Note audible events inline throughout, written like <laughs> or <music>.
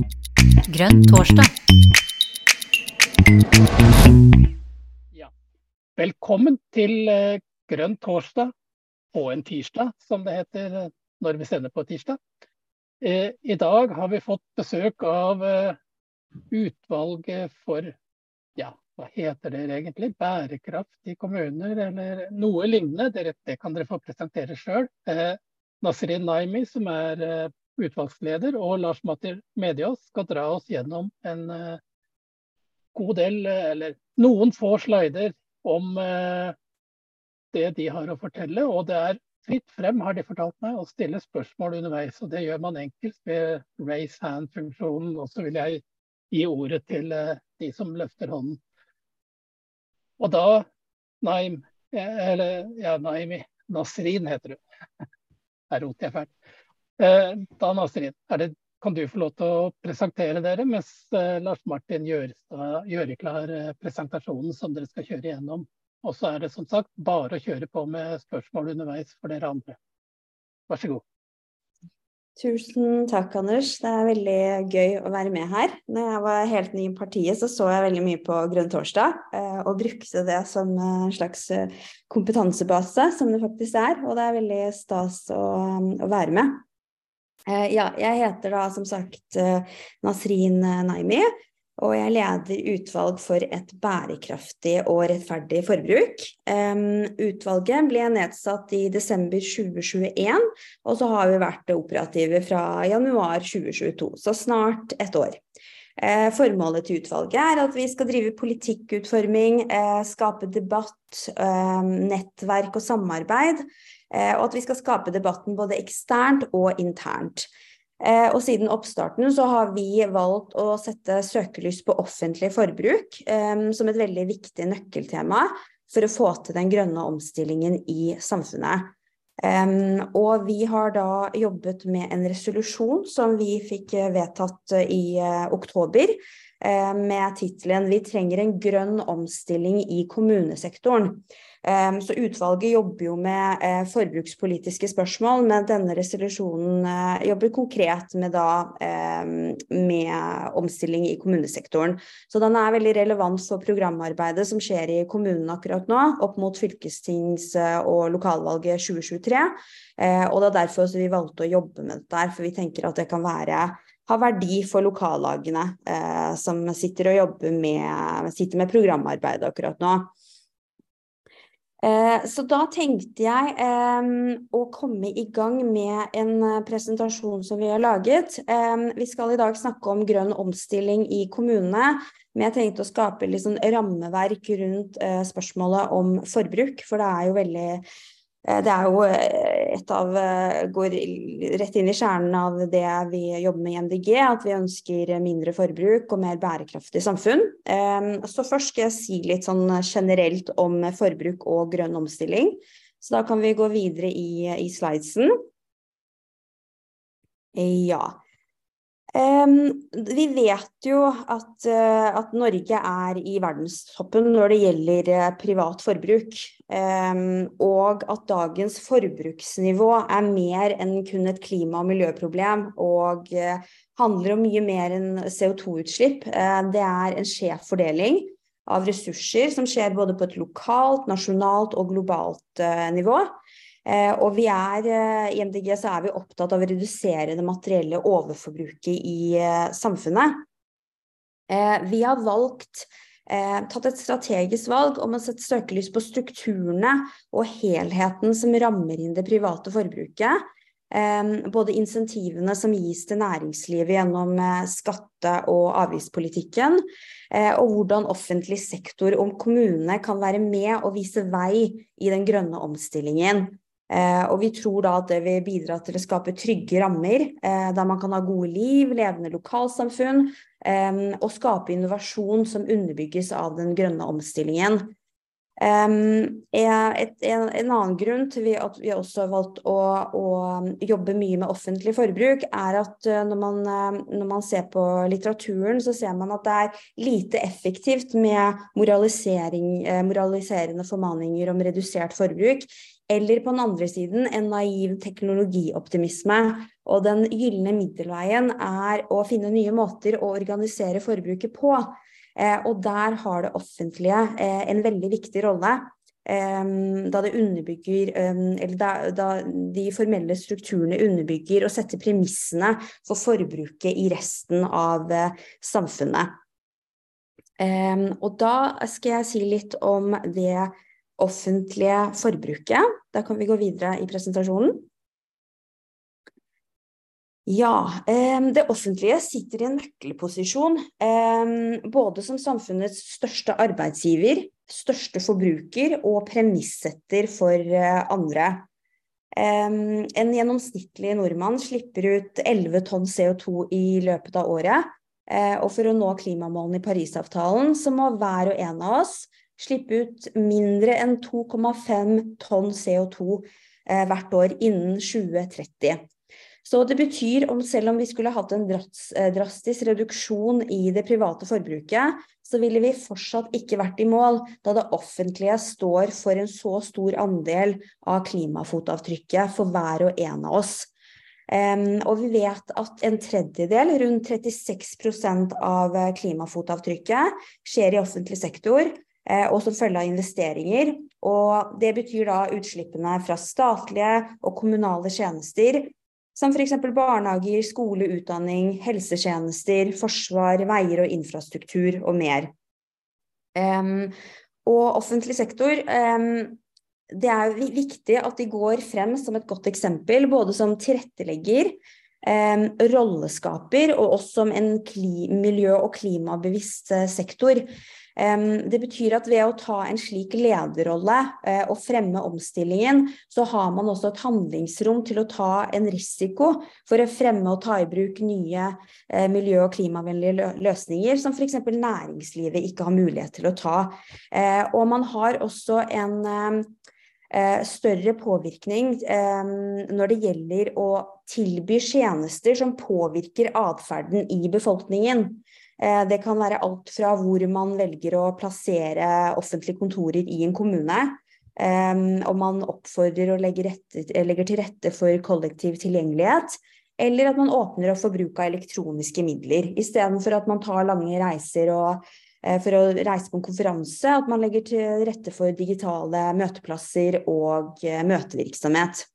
Grønn torsdag. Ja. Velkommen til eh, Grønn torsdag på en tirsdag, som det heter eh, når vi sender på tirsdag. Eh, I dag har vi fått besøk av utvalget for ja, hva heter det egentlig? Bærekraft i kommuner, eller noe lignende. Det, det kan dere få presentere sjøl. Nasrin Naimi, som er utvalgsleder, og Lars Matter Mediås skal dra oss gjennom en eh, god del, eh, eller noen få slider om eh, det de har å fortelle. Og det er fritt frem, har de fortalt meg, å stille spørsmål underveis. Og det gjør man enkelt ved raise hand-funksjonen. Og så vil jeg gi ordet til de som løfter hånden. Og da Naim, eller ja, Naimi, Nasrin heter hun. <laughs> Her roter jeg fælt. Da Nasrin, det, kan du få lov til å presentere dere, mens Lars Martin gjør, gjør klar presentasjonen som dere skal kjøre igjennom. Og så er det som sagt bare å kjøre på med spørsmål underveis for dere andre. Vær så god. Tusen takk, Anders. Det er veldig gøy å være med her. Når jeg var helt ny i partiet, så så jeg veldig mye på Grønn torsdag, og brukte det som en slags kompetansebase, som det faktisk er. Og det er veldig stas å, å være med. Ja, jeg heter da som sagt Nasrin Naimi, og jeg leder utvalg for et bærekraftig og rettferdig forbruk. Utvalget ble nedsatt i desember 2021, og så har vi vært operative fra januar 2022, så snart et år. Formålet til utvalget er at vi skal drive politikkutforming, skape debatt, nettverk og samarbeid, og at vi skal skape debatten både eksternt og internt. Eh, og siden oppstarten så har vi valgt å sette søkelys på offentlig forbruk eh, som et veldig viktig nøkkeltema for å få til den grønne omstillingen i samfunnet. Og vi har da jobbet med en resolusjon som vi fikk vedtatt i oktober, med tittelen 'Vi trenger en grønn omstilling i kommunesektoren'. Ehm, så utvalget jobber jo med eh, forbrukspolitiske spørsmål, men denne resolusjonen eh, jobber konkret med, da, ehm, med omstilling i kommunesektoren. Så den er veldig relevant for programarbeidet som skjer i kommunen akkurat nå, opp mot fylkestings- og lokalvalget 2023. Eh, og det er derfor vi valgte å jobbe med dette, for vi tenker at det kan være ha verdi for lokallagene eh, som sitter og jobber med, sitter med programarbeidet akkurat nå. Eh, så da tenkte jeg eh, å komme i gang med en eh, presentasjon som vi har laget. vi skal i dag snakke om grønn omstilling i kommunene, men jeg tenkte å skape litt sånn rammeverk rundt spørsmålet om forbruk, for det er jo veldig det er jo eh, et av eh, Går rett inn i kjernen av det vi jobber med i MDG, at vi ønsker mindre forbruk og mer bærekraftig samfunn. Så først skal jeg si litt sånn generelt om forbruk og grønn omstilling. Så da kan vi gå videre i, i slidesen. Ja. Vi vet jo at, uh, at, Norge er i verdenstoppen når det gjelder uh, privat forbruk. Og at dagens forbruksnivå er mer enn kun et klima- og miljøproblem. Og uh, handler om mye mer enn CO2-utslipp. det er en skjev fordeling av ressurser som skjer både på et lokalt, nasjonalt og globalt nivå. Eh, og vi er, eh, i MDG så er vi opptatt av å redusere det materielle overforbruket i eh, samfunnet. Vi har valgt tatt et strategisk valg om å sette søkelys på strukturene og helheten som rammer inn det private forbruket. Både insentivene som gis til næringslivet gjennom skatte- og avgiftspolitikken, og hvordan offentlig sektor og kommunene kan være med og vise vei i den grønne omstillingen. Eh, og vi tror da at det vil bidra til å skape trygge rammer, eh, der man kan ha gode liv, levende lokalsamfunn, eh, og skape innovasjon som underbygges av den grønne omstillingen. Um, et, en, en, annen grunn til at vi også har valgt å, å, jobbe mye med offentlig forbruk, er at når man, når man, ser på litteraturen, så ser man at det er lite effektivt med moraliserende formaninger om redusert forbruk eller på den andre siden en naiv teknologioptimisme Og den gylne middelveien er å finne nye måter å organisere forbruket på. Eh, og der har det offentlige eh, en veldig viktig rolle. Da det underbygger Eller da, da, de formelle strukturene underbygger og setter premissene for forbruket i resten av samfunnet. Og da skal jeg si litt om det offentlige forbruket. Da kan vi gå videre i presentasjonen. Ja, det offentlige sitter i en nøkkelposisjon. Både som samfunnets største arbeidsgiver, største forbruker og premissetter for eh, andre. En gjennomsnittlig nordmann slipper ut 11 tonn CO2 i løpet av året. Eh, og for å nå klimamålene i Parisavtalen, så må hver og en av oss slippe ut mindre enn 2,5 tonn CO2 eh, hvert år innen 2030. Så det betyr om selv om vi skulle hatt en eh, drastisk reduksjon i det private forbruket, så ville vi fortsatt ikke vært i mål, da det offentlige står for en så stor andel av klimafotavtrykket for hver og en av oss. Og vi vet at en tredjedel, rundt 36 av eh, klimafotavtrykket, skjer i offentlig sektor, og som følge av investeringer. Og det betyr da utslippene fra statlige og kommunale tjenester som f.eks. barnehager, skole, utdanning, helsetjenester, forsvar, veier og infrastruktur og mer. Um, og offentlig sektor um, Det er viktig at de går frem som et godt eksempel, både som tilrettelegger, um, rolleskaper og også som en miljø- og klimabevisst eh, sektor. Det betyr at ved å ta en slik lederrolle eh, og fremme omstillingen, så har man også et handlingsrom til å ta en risiko for å fremme og ta i bruk nye eh, miljø- og klimavennlige løsninger, som f.eks. næringslivet ikke har mulighet til å ta. Eh, og man har også en større påvirkning når det gjelder å tilby tjenester som påvirker atferden i befolkningen. Eh, det kan være alt fra hvor man velger å plassere offentlige kontorer i en kommune, om man oppfordrer og rette, legger, til rette for kollektiv tilgjengelighet, eller at man åpner opp for bruk av elektroniske midler, istedenfor at man tar lange reiser og eh, for å reise på en konferanse, at man legger til rette for digitale møteplasser og eh, møtevirksomhet.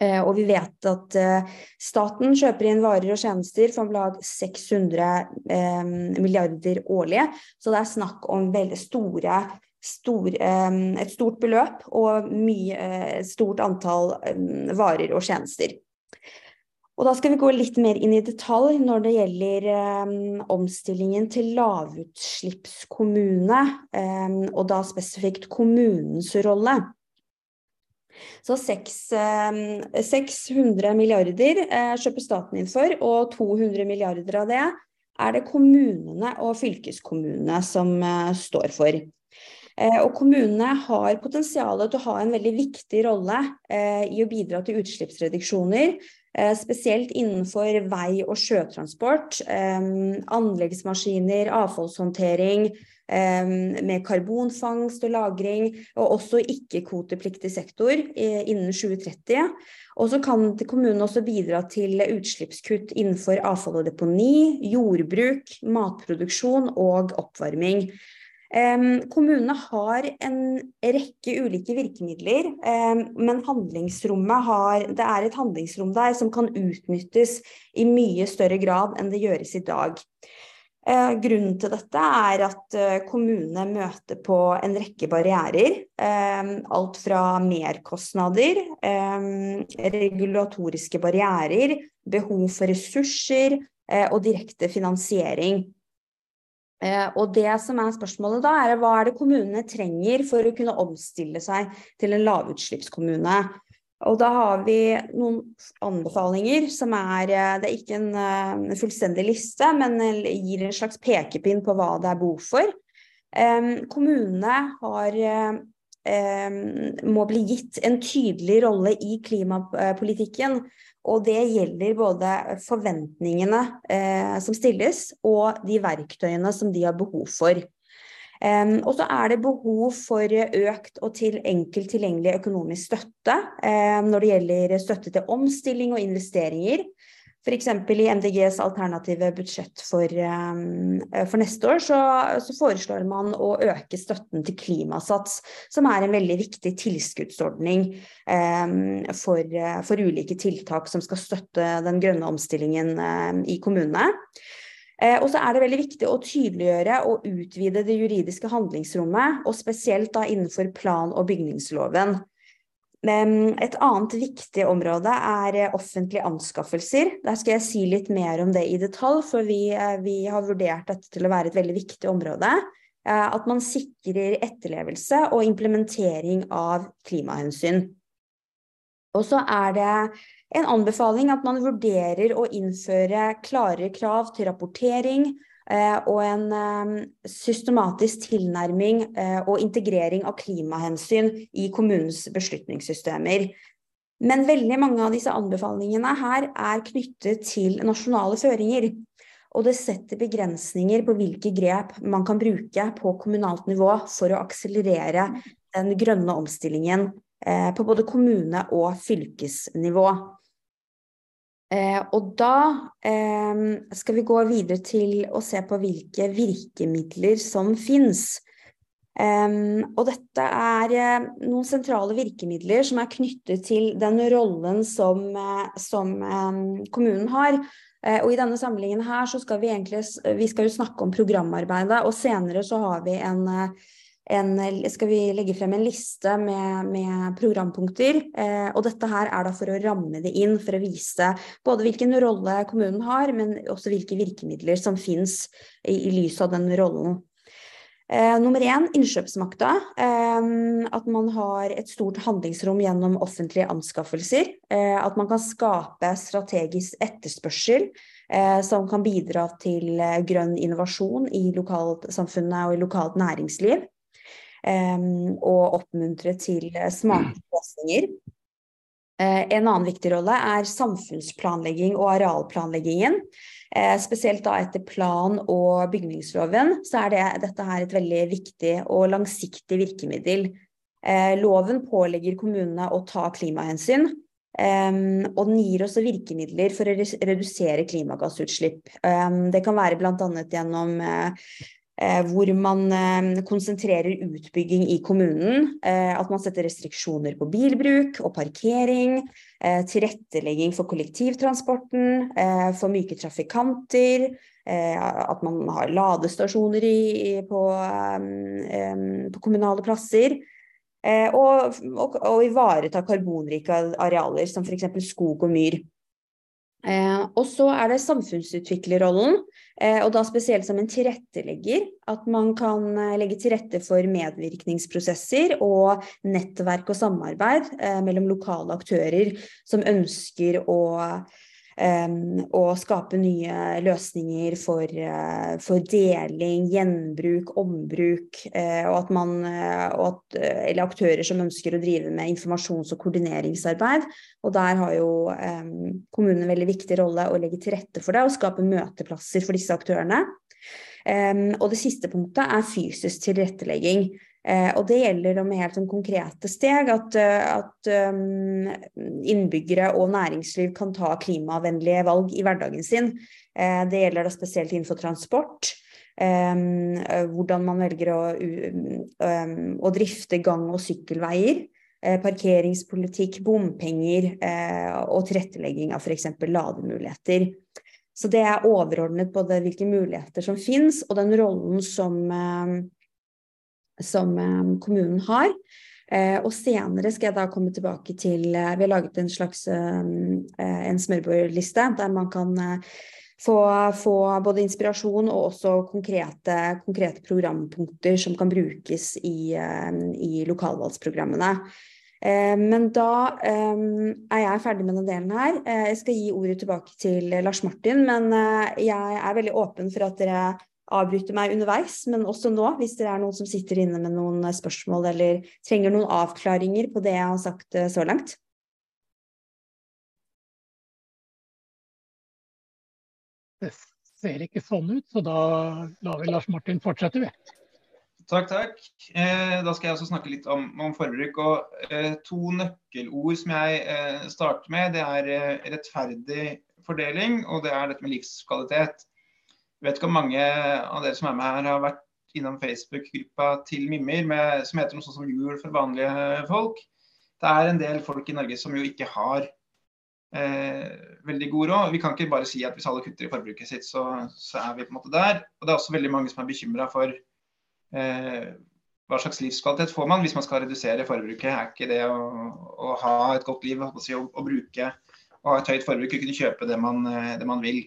Eh, og vi vet at eh, staten kjøper inn varer og tjenester for om lag 600 eh, milliarder årlig. Så det er snakk om veldig store, stor, et stort beløp og mye, stort antall varer og tjenester. Og da skal vi gå litt mer inn i detalj når det gjelder omstillingen til lavutslippskommune, og da spesifikt kommunens rolle. Så 600 eh, milliarder eh, kjøper staten inn for, og 200 milliarder av det er det kommunene og fylkeskommunene som eh, står for. Og kommunene har potensial til å ha en veldig viktig rolle i å bidra til utslippsreduksjoner, spesielt innenfor vei- og sjøtransport, anleggsmaskiner, avfallshåndtering, med karbonfangst og -lagring, og også ikke-kvotepliktig sektor innen 2030. Og så kan kommunen også bidra til utslippskutt innenfor avfall og deponi, jordbruk, matproduksjon og oppvarming. Um, kommunene har en rekke ulike virkemidler, men handlingsrommet har, det er et handlingsrom der som kan utnyttes i mye større grad enn det gjøres i dag. Eh, grunnen til dette er at eh, kommunene møter på en rekke barrierer. Eh, alt fra merkostnader, regulatoriske barrierer, behov for ressurser og direkte finansiering. Og det som er spørsmålet da, er hva er det kommunene trenger for å kunne omstille seg til en lavutslippskommune. Og da har vi noen anbefalinger som er eh, Det er ikke en, eh, en fullstendig liste, men gir en slags pekepinn på hva det er behov for. Kommunene har um, må bli gitt en tydelig rolle i klimapolitikken. Og det gjelder både forventningene eh, som stilles, og de verktøyene som de har behov for. Og så er det behov for økt og til enkelt tilgjengelig økonomisk støtte når det gjelder støtte til omstilling og investeringer. F.eks. i MDGs alternative budsjett for, um, for neste år, så, så, foreslår man å øke støtten til Klimasats, som er en veldig viktig tilskuddsordning um, for, for, ulike tiltak som skal støtte den grønne omstillingen um, i kommunene. Uh, og så er det veldig viktig å tydeliggjøre og utvide det juridiske handlingsrommet, og spesielt da innenfor plan- og bygningsloven. Et annet viktig område er eh, offentlige anskaffelser. Der skal jeg si litt mer om det i detalj, for vi, eh, vi har vurdert dette til å være et veldig viktig område. Eh, at man sikrer etterlevelse og implementering av klimahensyn. Og så er det en anbefaling at man vurderer å innføre klarere krav til rapportering, Eh, og en eh, systematisk tilnærming eh, og integrering av klimahensyn i kommunens beslutningssystemer. Men veldig mange av disse anbefalingene her er knyttet til nasjonale føringer. Og det setter begrensninger på hvilke grep man kan bruke på kommunalt nivå for å akselerere den grønne omstillingen på både kommune- og fylkesnivå. Eh, og da eh, skal vi gå videre til å se på hvilke virkemidler som fins. Eh, og dette er eh, noen sentrale virkemidler som er knyttet til den rollen som, eh, som eh, kommunen har. og i denne samlingen her så skal vi egentlig vi skal snakke om programarbeidet, og senere så har vi en en, skal vi legge frem en liste med, med programpunkter. Eh, og dette her er da for å ramme det inn, for å vise både hvilken rolle kommunen har, men også hvilke virkemidler som finnes i, i lys av den rollen. Eh, nummer én, innkjøpsmakta. Eh, at man har et stort handlingsrom gjennom offentlige anskaffelser. Eh, at man kan skape strategisk etterspørsel eh, som kan bidra til eh, grønn innovasjon i lokalsamfunnet og i lokalt næringsliv og oppmuntre til eh, smarte løsninger. Eh, en annen viktig rolle er samfunnsplanlegging og arealplanleggingen. Eh, spesielt da etter plan- og bygningsloven, så er det, dette her et veldig viktig og langsiktig virkemiddel. Loven pålegger kommunene å ta klimahensyn, og den gir også virkemidler for å redusere klimagassutslipp. Det kan være bl.a. gjennom hvor man eh, konsentrerer utbygging i kommunen. Eh, at man setter restriksjoner på bilbruk og parkering. Tilrettelegging for kollektivtransporten, for myke trafikanter. At man har ladestasjoner i, på, på, kommunale plasser. Og, og, og ivareta karbonrike arealer, som f.eks. skog og myr. Eh, og så er det samfunnsutviklerrollen, eh, og da spesielt som en tilrettelegger. At man kan eh, legge til rette for medvirkningsprosesser og nettverk og samarbeid eh, mellom lokale aktører som ønsker å og skape nye løsninger for, eh, for deling, gjenbruk, ombruk. Eh, og at man, eh, og at, eller aktører som ønsker å drive med informasjons- og koordineringsarbeid. Og der har jo kommunen en veldig viktig rolle å legge til rette for det og skape møteplasser for disse aktørene. og det siste punktet er fysisk tilrettelegging. Eh, og det gjelder med helt sånn konkrete steg at, eh, at um, innbyggere og næringsliv kan ta klimavennlige valg i hverdagen sin. Eh, det gjelder da spesielt innenfor transport. Um, hvordan man velger å, um, å, drifte gang- og sykkelveier. Eh, parkeringspolitikk, bompenger eh, og tilrettelegging av f.eks. lademuligheter. Så det er overordnet både hvilke muligheter som finnes, og den rollen som som eh, kommunen har. Eh, og senere skal jeg da komme tilbake til eh, Vi har laget en slags en smørbrødliste der man kan få, få, både inspirasjon og også konkrete, konkrete programpunkter som kan brukes i, i lokalvalgsprogrammene. Men da er jeg ferdig med den delen her. Jeg skal gi ordet tilbake til Lars Martin, men jeg er veldig åpen for at dere avbryte meg underveis, men også nå, hvis det er noen som sitter inne med noen eh, spørsmål eller trenger noen avklaringer på det jeg har sagt eh, så langt. Det ser ikke sånn ut, så da lar vi Lars Martin fortsette, vi. Takk, takk. Eh, da skal jeg også snakke litt om, om forbruk. og eh, To nøkkelord som jeg eh, starter med, det er eh, rettferdig fordeling og det er dette med livskvalitet. Vet ikke om mange av dere som er med her har vært innom Facebook-gruppa til Mimmer med, som heter noe sånt som Jul for vanlige folk. Det er en del folk i Norge som jo ikke har eh, veldig god råd. Vi kan ikke bare si at hvis alle kutter i forbruket sitt, så, så er vi på en måte der. Og det er også veldig mange som er bekymra for Eh, hva slags livskvalitet får man hvis man skal redusere forbruket? Er ikke det å, å ha et godt liv si, å, å, bruke og ha et høyt forbruk og kunne kjøpe det man, eh, det man vil?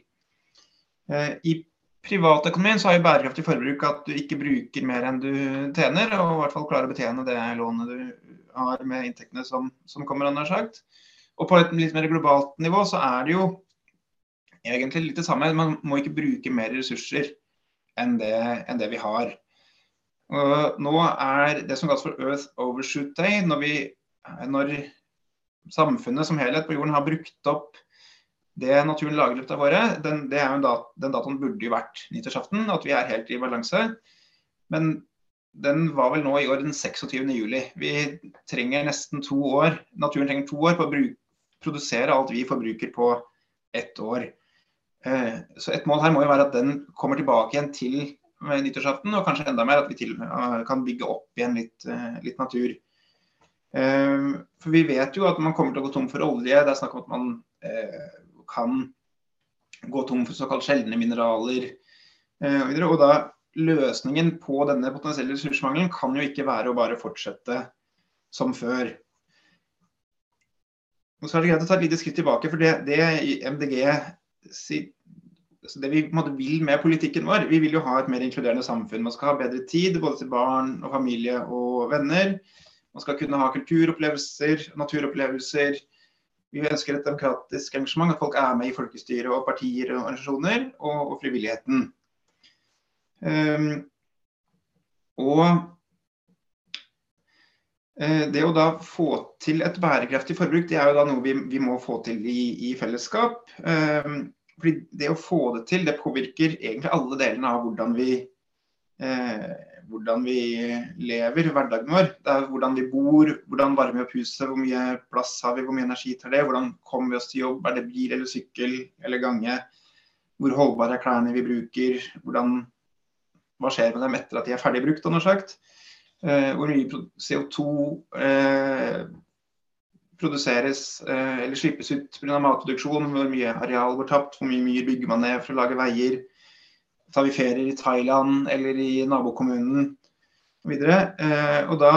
Eh, I privatøkonomien så har jo bærekraftig forbruk at du ikke bruker mer enn du tjener, og i hvert fall klarer å betjene det lånet du har med inntektene som, som kommer. an sagt. Og på et litt mer globalt nivå så er det jo egentlig litt det samme. Man må ikke bruke mer ressurser enn det, enn det vi har. Og nå er det som kalles for Earth Overshoot Day, når, vi, når samfunnet som helhet på jorden har brukt opp det naturen lager i løpet av året, den, dat den datoen burde jo vært nyttårsaften, at vi er helt i balanse. Men den var vel nå i år den 26. juli. Vi trenger nesten to år. Naturen trenger to år på å produsere alt vi forbruker på ett år. Eh, så et mål her må jo være at den kommer tilbake igjen til nyttårsaften, og kanskje enda mer at vi til, kan bygge opp igjen litt, eh, litt natur. For vi vet jo at man kommer til å gå tom for olje. Det er snakk om at man eh, kan gå tom for såkalt sjeldne mineraler. Eh, og da løsningen på denne potensielle ressursmangelen kan jo ikke være å bare fortsette som før. Og så er det greit å ta et lite skritt tilbake, for det, det MDG altså det vi vil med politikken vår. Vi vil jo ha et mer inkluderende samfunn. Man skal ha bedre tid både til barn og familie og venner. Man skal kunne ha kulturopplevelser, naturopplevelser. Vi ønsker et demokratisk engasjement, at folk er med i folkestyret og partier og organisasjoner, og, og frivilligheten. Um, og uh, det å da få til et bærekraftig forbruk, det er jo da noe vi, vi må få til i, i fellesskap. Um, fordi det å få det til, det påvirker egentlig alle delene av hvordan vi, eh, hvordan vi lever hverdagen vår. Det er hvordan vi bor, hvordan varmer vi opp huset, hvor mye plass har vi, hvor mye energi tar det, hvordan kommer vi oss til jobb, er det bil eller sykkel eller gange, hvor holdbare er klærne vi bruker, hvordan, hva skjer med dem etter at de er ferdig brukt, sagt. Eh, hvor mye CO2 eh, produseres eh, eller slippes ut pga. matproduksjon, hvor mye areal går tapt, hvor mye myr bygger man ned for å lage veier. Tar vi ferier i Thailand eller i nabokommunen osv. Eh, og da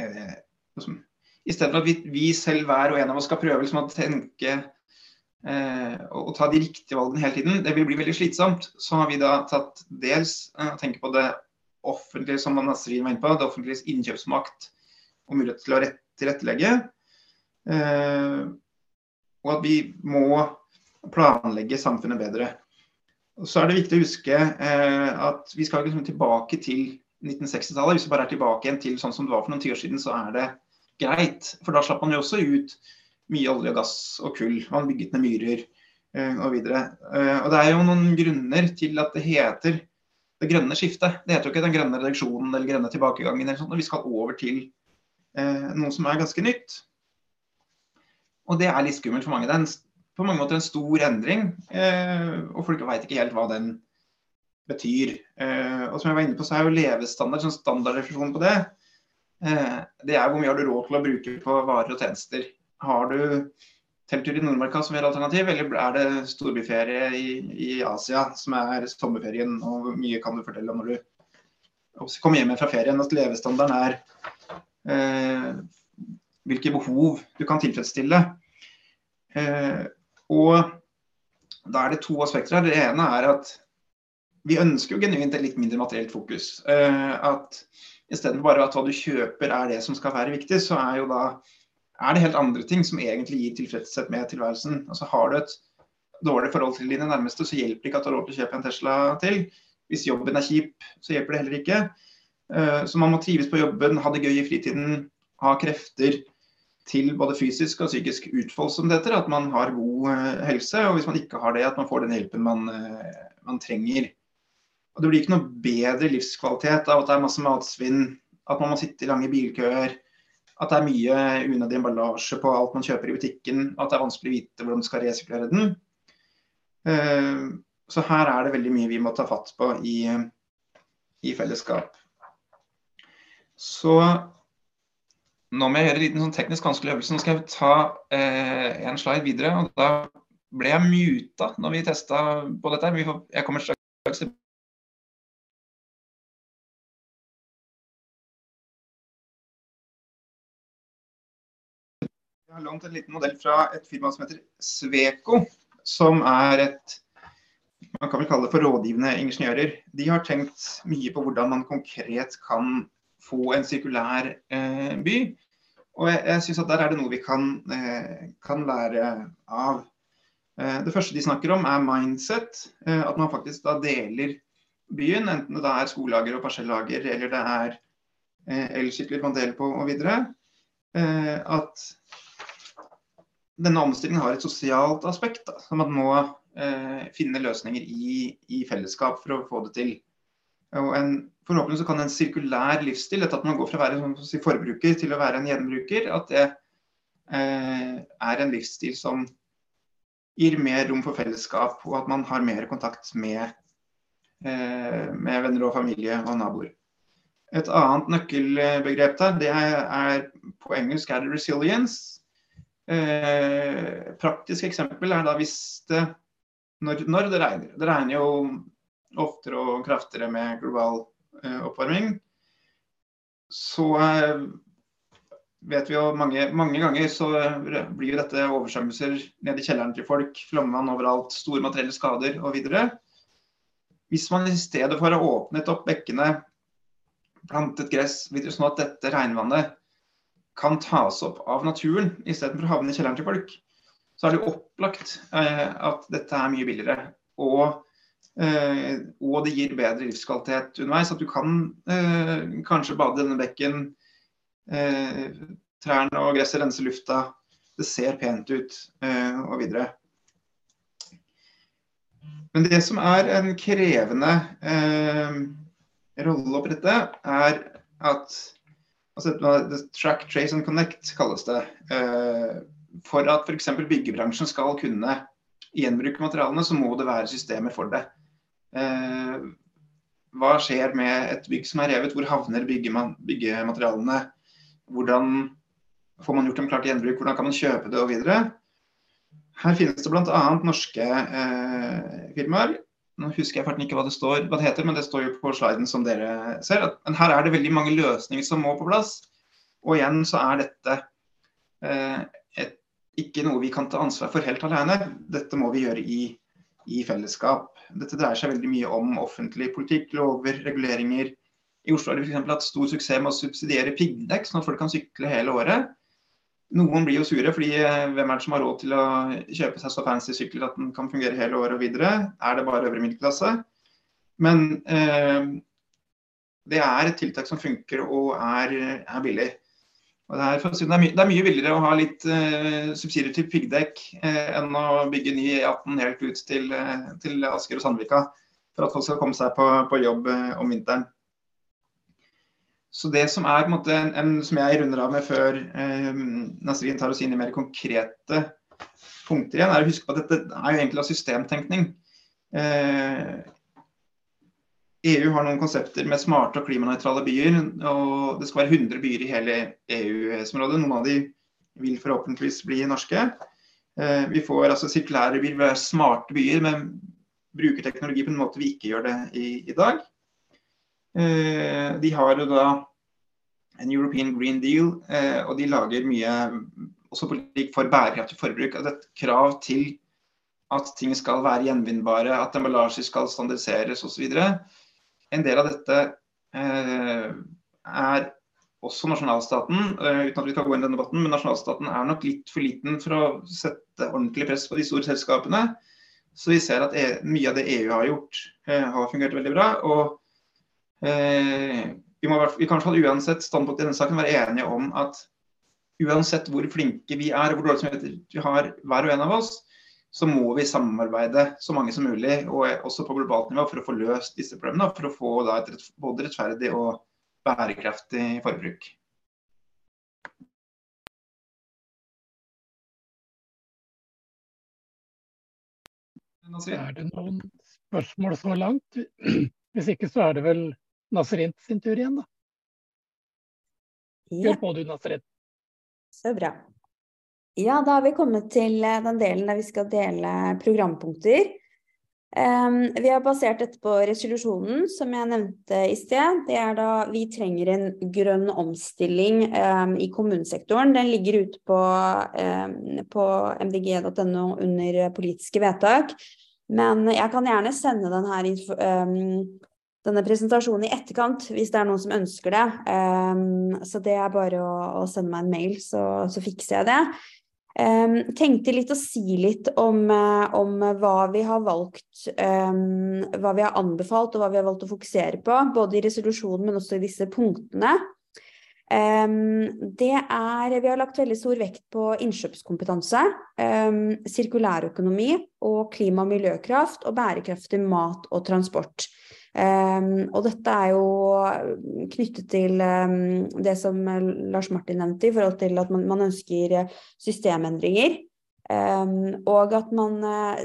eh, liksom, I stedet for at vi, vi, selv hver og en av oss skal prøve liksom, å tenke eh, og, ta de riktige valgene hele tiden, det vil bli veldig slitsomt. Så har vi da tatt dels eh, tenke på det offentlige, som Nasrin var inne på, det offentliges innkjøpsmakt og mulighet til å rette tilrettelegge. Eh, og at vi må planlegge samfunnet bedre. Og så er det viktig å huske eh, at vi skal liksom tilbake til 1960-tallet. Hvis vi bare er tilbake igjen til sånn som det var for noen tiår siden, så er det greit. For da slapp man jo også ut mye olje og gass og kull. Man bygget ned myrer eh, og videre. Eh, og det er jo noen grunner til at det heter det grønne skiftet. Det heter jo ikke den grønne reduksjonen eller grønne tilbakegangen. eller sånt, og Vi skal over til noe som er ganske nytt. Og det er litt skummelt for mange. Det er en, på mange måter en stor endring, eh, og folk veit ikke helt hva den betyr. Eh, og som jeg var inne på, så er jo levestandard sånn standardrefleksjon på det. det er hvor mye har du råd til å bruke på varer og tjenester. Har du telttur i Nordmarka som er alternativ, eller er det storbyferie i, i, Asia som er sommerferien? Og hvor mye kan du fortelle om når du kommer hjem fra ferien? At levestandarden er Eh, hvilke behov du kan tilfredsstille. Eh, og da er det to aspekter her. Det ene er at vi ønsker jo genuint et litt mindre materielt fokus. Eh, at istedenfor bare at hva du kjøper er det som skal være viktig, så er jo da er det helt andre ting som egentlig gir tilfredshet med tilværelsen. Altså Har du et dårlig forhold til dine nærmeste, så hjelper det ikke at du har lov til å kjøpe en Tesla til. Hvis jobben er kjip, så hjelper det heller ikke. Eh, så man må trives på jobben, ha det gøy i fritiden, ha krefter til både fysisk og psykisk utfold, som. At man har god eh, helse. Og hvis man ikke har det, at man får den hjelpen man, eh, man trenger. Og det blir ikke noe bedre livskvalitet av at det er masse matsvinn, at man må sitte i lange bilkøer, at det er mye unødig emballasje på alt man kjøper i butikken, at det er vanskelig å vite hvordan du skal resirkulere den. Eh, så her er det veldig mye vi må ta fatt på i, i fellesskap. Så nå må jeg gjøre en liten sånn teknisk vanskelig øvelse. Nå skal jeg ta eh, en slide videre. og Da ble jeg muta når vi testa på dette. Jeg kommer straks til Jeg har lånt en liten modell fra et firma som heter Sveko, som er et man kan vel kalle det for rådgivende ingeniører. De har tenkt mye på hvordan man konkret kan få en sirkulær eh, by. Og jeg, jeg synes at der er det noe vi kan, eh, kan lære av. Eh, det første de snakker om er mindset. Eh, at man faktisk da deler byen, enten det er skolehager og parsellager eller det er eh, elsykler man deler på og videre. Eh, at denne omstillingen har et sosialt aspekt. Da, som man må eh, finne løsninger i, i, fellesskap for å få det til. Og en, forhåpentligvis kan en sirkulær livsstil, dette at man går fra å være en si, forbruker til å være en gjenbruker, at det eh, er en livsstil som gir mer rom for fellesskap, og at man har mer kontakt med, eh, med venner og familie og naboer. Et annet nøkkelbegrep der, det er, på engelsk er det 'resilience'. Eh, praktisk eksempel er da hvis det når, når, det regner. Det regner jo oftere og kraftigere med global oppvarming. Så eh, vet vi jo mange, mange ganger så blir jo dette oversvømmelser ned i kjelleren til folk. Flomvann overalt, store materielle skader videre. Hvis man i stedet for å åpnet opp bekkene, plantet gress, sånn at dette regnvannet kan tas opp av naturen istedenfor å havne i kjelleren til folk, så er det jo opplagt eh, at dette er mye billigere. Og, eh, og, det gir bedre livskvalitet underveis. At du kan eh, kanskje bade i denne bekken. Eh, trærne og gresset renser lufta. Det ser pent ut, eh, og videre. Men det som er en krevende eh, rolle å opprette, er at altså, Track, trace and connect kalles det. Eh, for at f.eks. byggebransjen skal kunne gjenbruke materialene, så må det være systemer for det. Eh, hva skjer med et bygg som er revet? Hvor havner byggematerialene? Hvordan får man gjort dem klart til gjenbruk? Hvordan kan man kjøpe det og videre? Her finnes det bl.a. norske eh, firmaer nå husker jeg ikke hva det står, hva det heter, men det står jo på sliden som dere ser. men her er det veldig mange løsninger som må på plass. Og igjen så er dette eh, et, ikke noe vi kan ta ansvar for helt alene. Dette må vi gjøre i, i fellesskap. Dette dreier seg veldig mye om offentlig politikk, lover, reguleringer. I Oslo har de f.eks. hatt stor suksess med å subsidiere piggdekk, sånn at folk kan sykle hele året. Noen blir jo sure, fordi eh, hvem er det som har råd til å kjøpe seg så fancy sykler at den kan fungere hele året og videre? Er det bare øvre middelklasse? Men eh, det er et tiltak som funker og er, er billig. Det, er, det, er mye, det, er mye billigere å ha litt uh, subsidier til piggdekk uh, enn å bygge ny E18 helt ut til, uh, til Asker og Sandvika for at folk skal komme seg på, på jobb om vinteren. Så det som er en måte, en, som jeg runder av med før Nasrin tar oss inn i mer konkrete punkter igjen, er å huske på at dette er jo egentlig av systemtenkning. EU har noen konsepter med smarte og klimanøytrale byer. og Det skal være 100 byer i hele EU-området. Noen av de vil forhåpentligvis bli norske. Eh, vi får altså sirkulære byer, vi har smarte byer, men bruker teknologi på en måte vi ikke gjør det i, i dag. Eh, de har jo da en European Green Deal, eh, og de lager mye også politikk for bærekraftig forbruk. Altså et krav til at ting skal være gjenvinnbare, at emballasjer skal standardiseres osv. En del av dette eh, er også nasjonalstaten, uten at vi skal gå inn i denne debatten, men nasjonalstaten er nok litt for liten for å sette ordentlig press på de store selskapene. Så vi ser at e mye av det EU har gjort, har fungert veldig bra. og Eh, vi, må, vi kan uansett standpunkt i denne saken være enige om at uansett hvor flinke vi er, og hvor dårlig samvittighet vi har hver og en av oss, så må vi samarbeide så mange som mulig, og også på globalt nivå, for å få løst disse problemene. For å få et både rettferdig og bærekraftig forbruk. Er det noen spørsmål så langt? Hvis ikke så er det vel Nasrin sin tur igjen, da. Kjør på du, Nasrin. Så bra. Ja, da har vi kommet til eh, den delen der vi skal dele programpunkter. Um, vi har basert dette på resolusjonen som jeg nevnte i sted. Det er da vi trenger en grønn omstilling um, i kommunesektoren. Den ligger ute på, um, på mdg.no under politiske vedtak. Men jeg kan gjerne sende den denne presentasjonen i etterkant hvis det er noen som ønsker det. så det er bare å, å sende meg en mail, så, så fikser jeg det. Um, tenkte litt å si litt om, uh, om hva vi har valgt, um, hva vi har anbefalt og hva vi har valgt å fokusere på, både i resolusjonen, men også i disse punktene. Um, det er Vi har lagt veldig stor vekt på innkjøpskompetanse, sirkulærøkonomi og klima- og miljøkraft og bærekraftig mat og transport. Um, og dette er jo knyttet til um, det som Lars Martin nevnte, i forhold til at man, man ønsker systemendringer. Um, og at man, uh,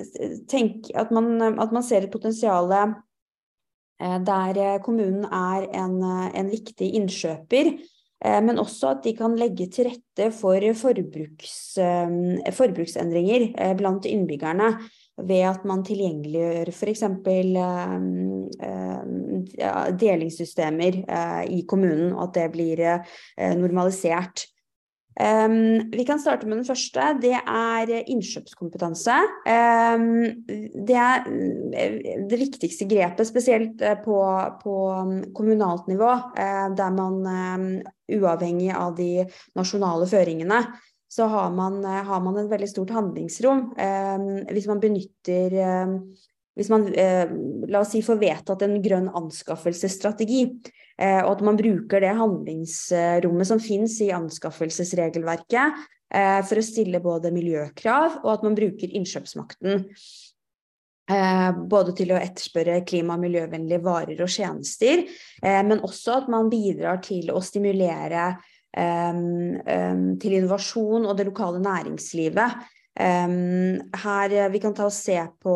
tenk, at, man, at man ser et potensial uh, der kommunen er en, en viktig innkjøper. Men også at de kan legge til rette for forbruks, forbruksendringer blant innbyggerne ved at man tilgjengeliggjør f.eks. Uh, uh, delingssystemer uh, i kommunen, og at det blir uh, normalisert. Um, vi kan starte med den første. Det er innkjøpskompetanse. Um, det er det viktigste grepet, spesielt på, på kommunalt nivå, der man uavhengig av de nasjonale føringene så har man, eh, har man en veldig stort handlingsrom. Eh, hvis man benytter eh, Hvis man, eh, la oss si, får vedtatt en grønn anskaffelsesstrategi, eh, og at man bruker det handlingsrommet som finnes i anskaffelsesregelverket eh, for å stille både miljøkrav, og at man bruker innkjøpsmakten. både til å etterspørre klima- og miljøvennlige varer og tjenester, men også at man bidrar til å stimulere til innovasjon og det lokale næringslivet. her Vi kan ta og se på,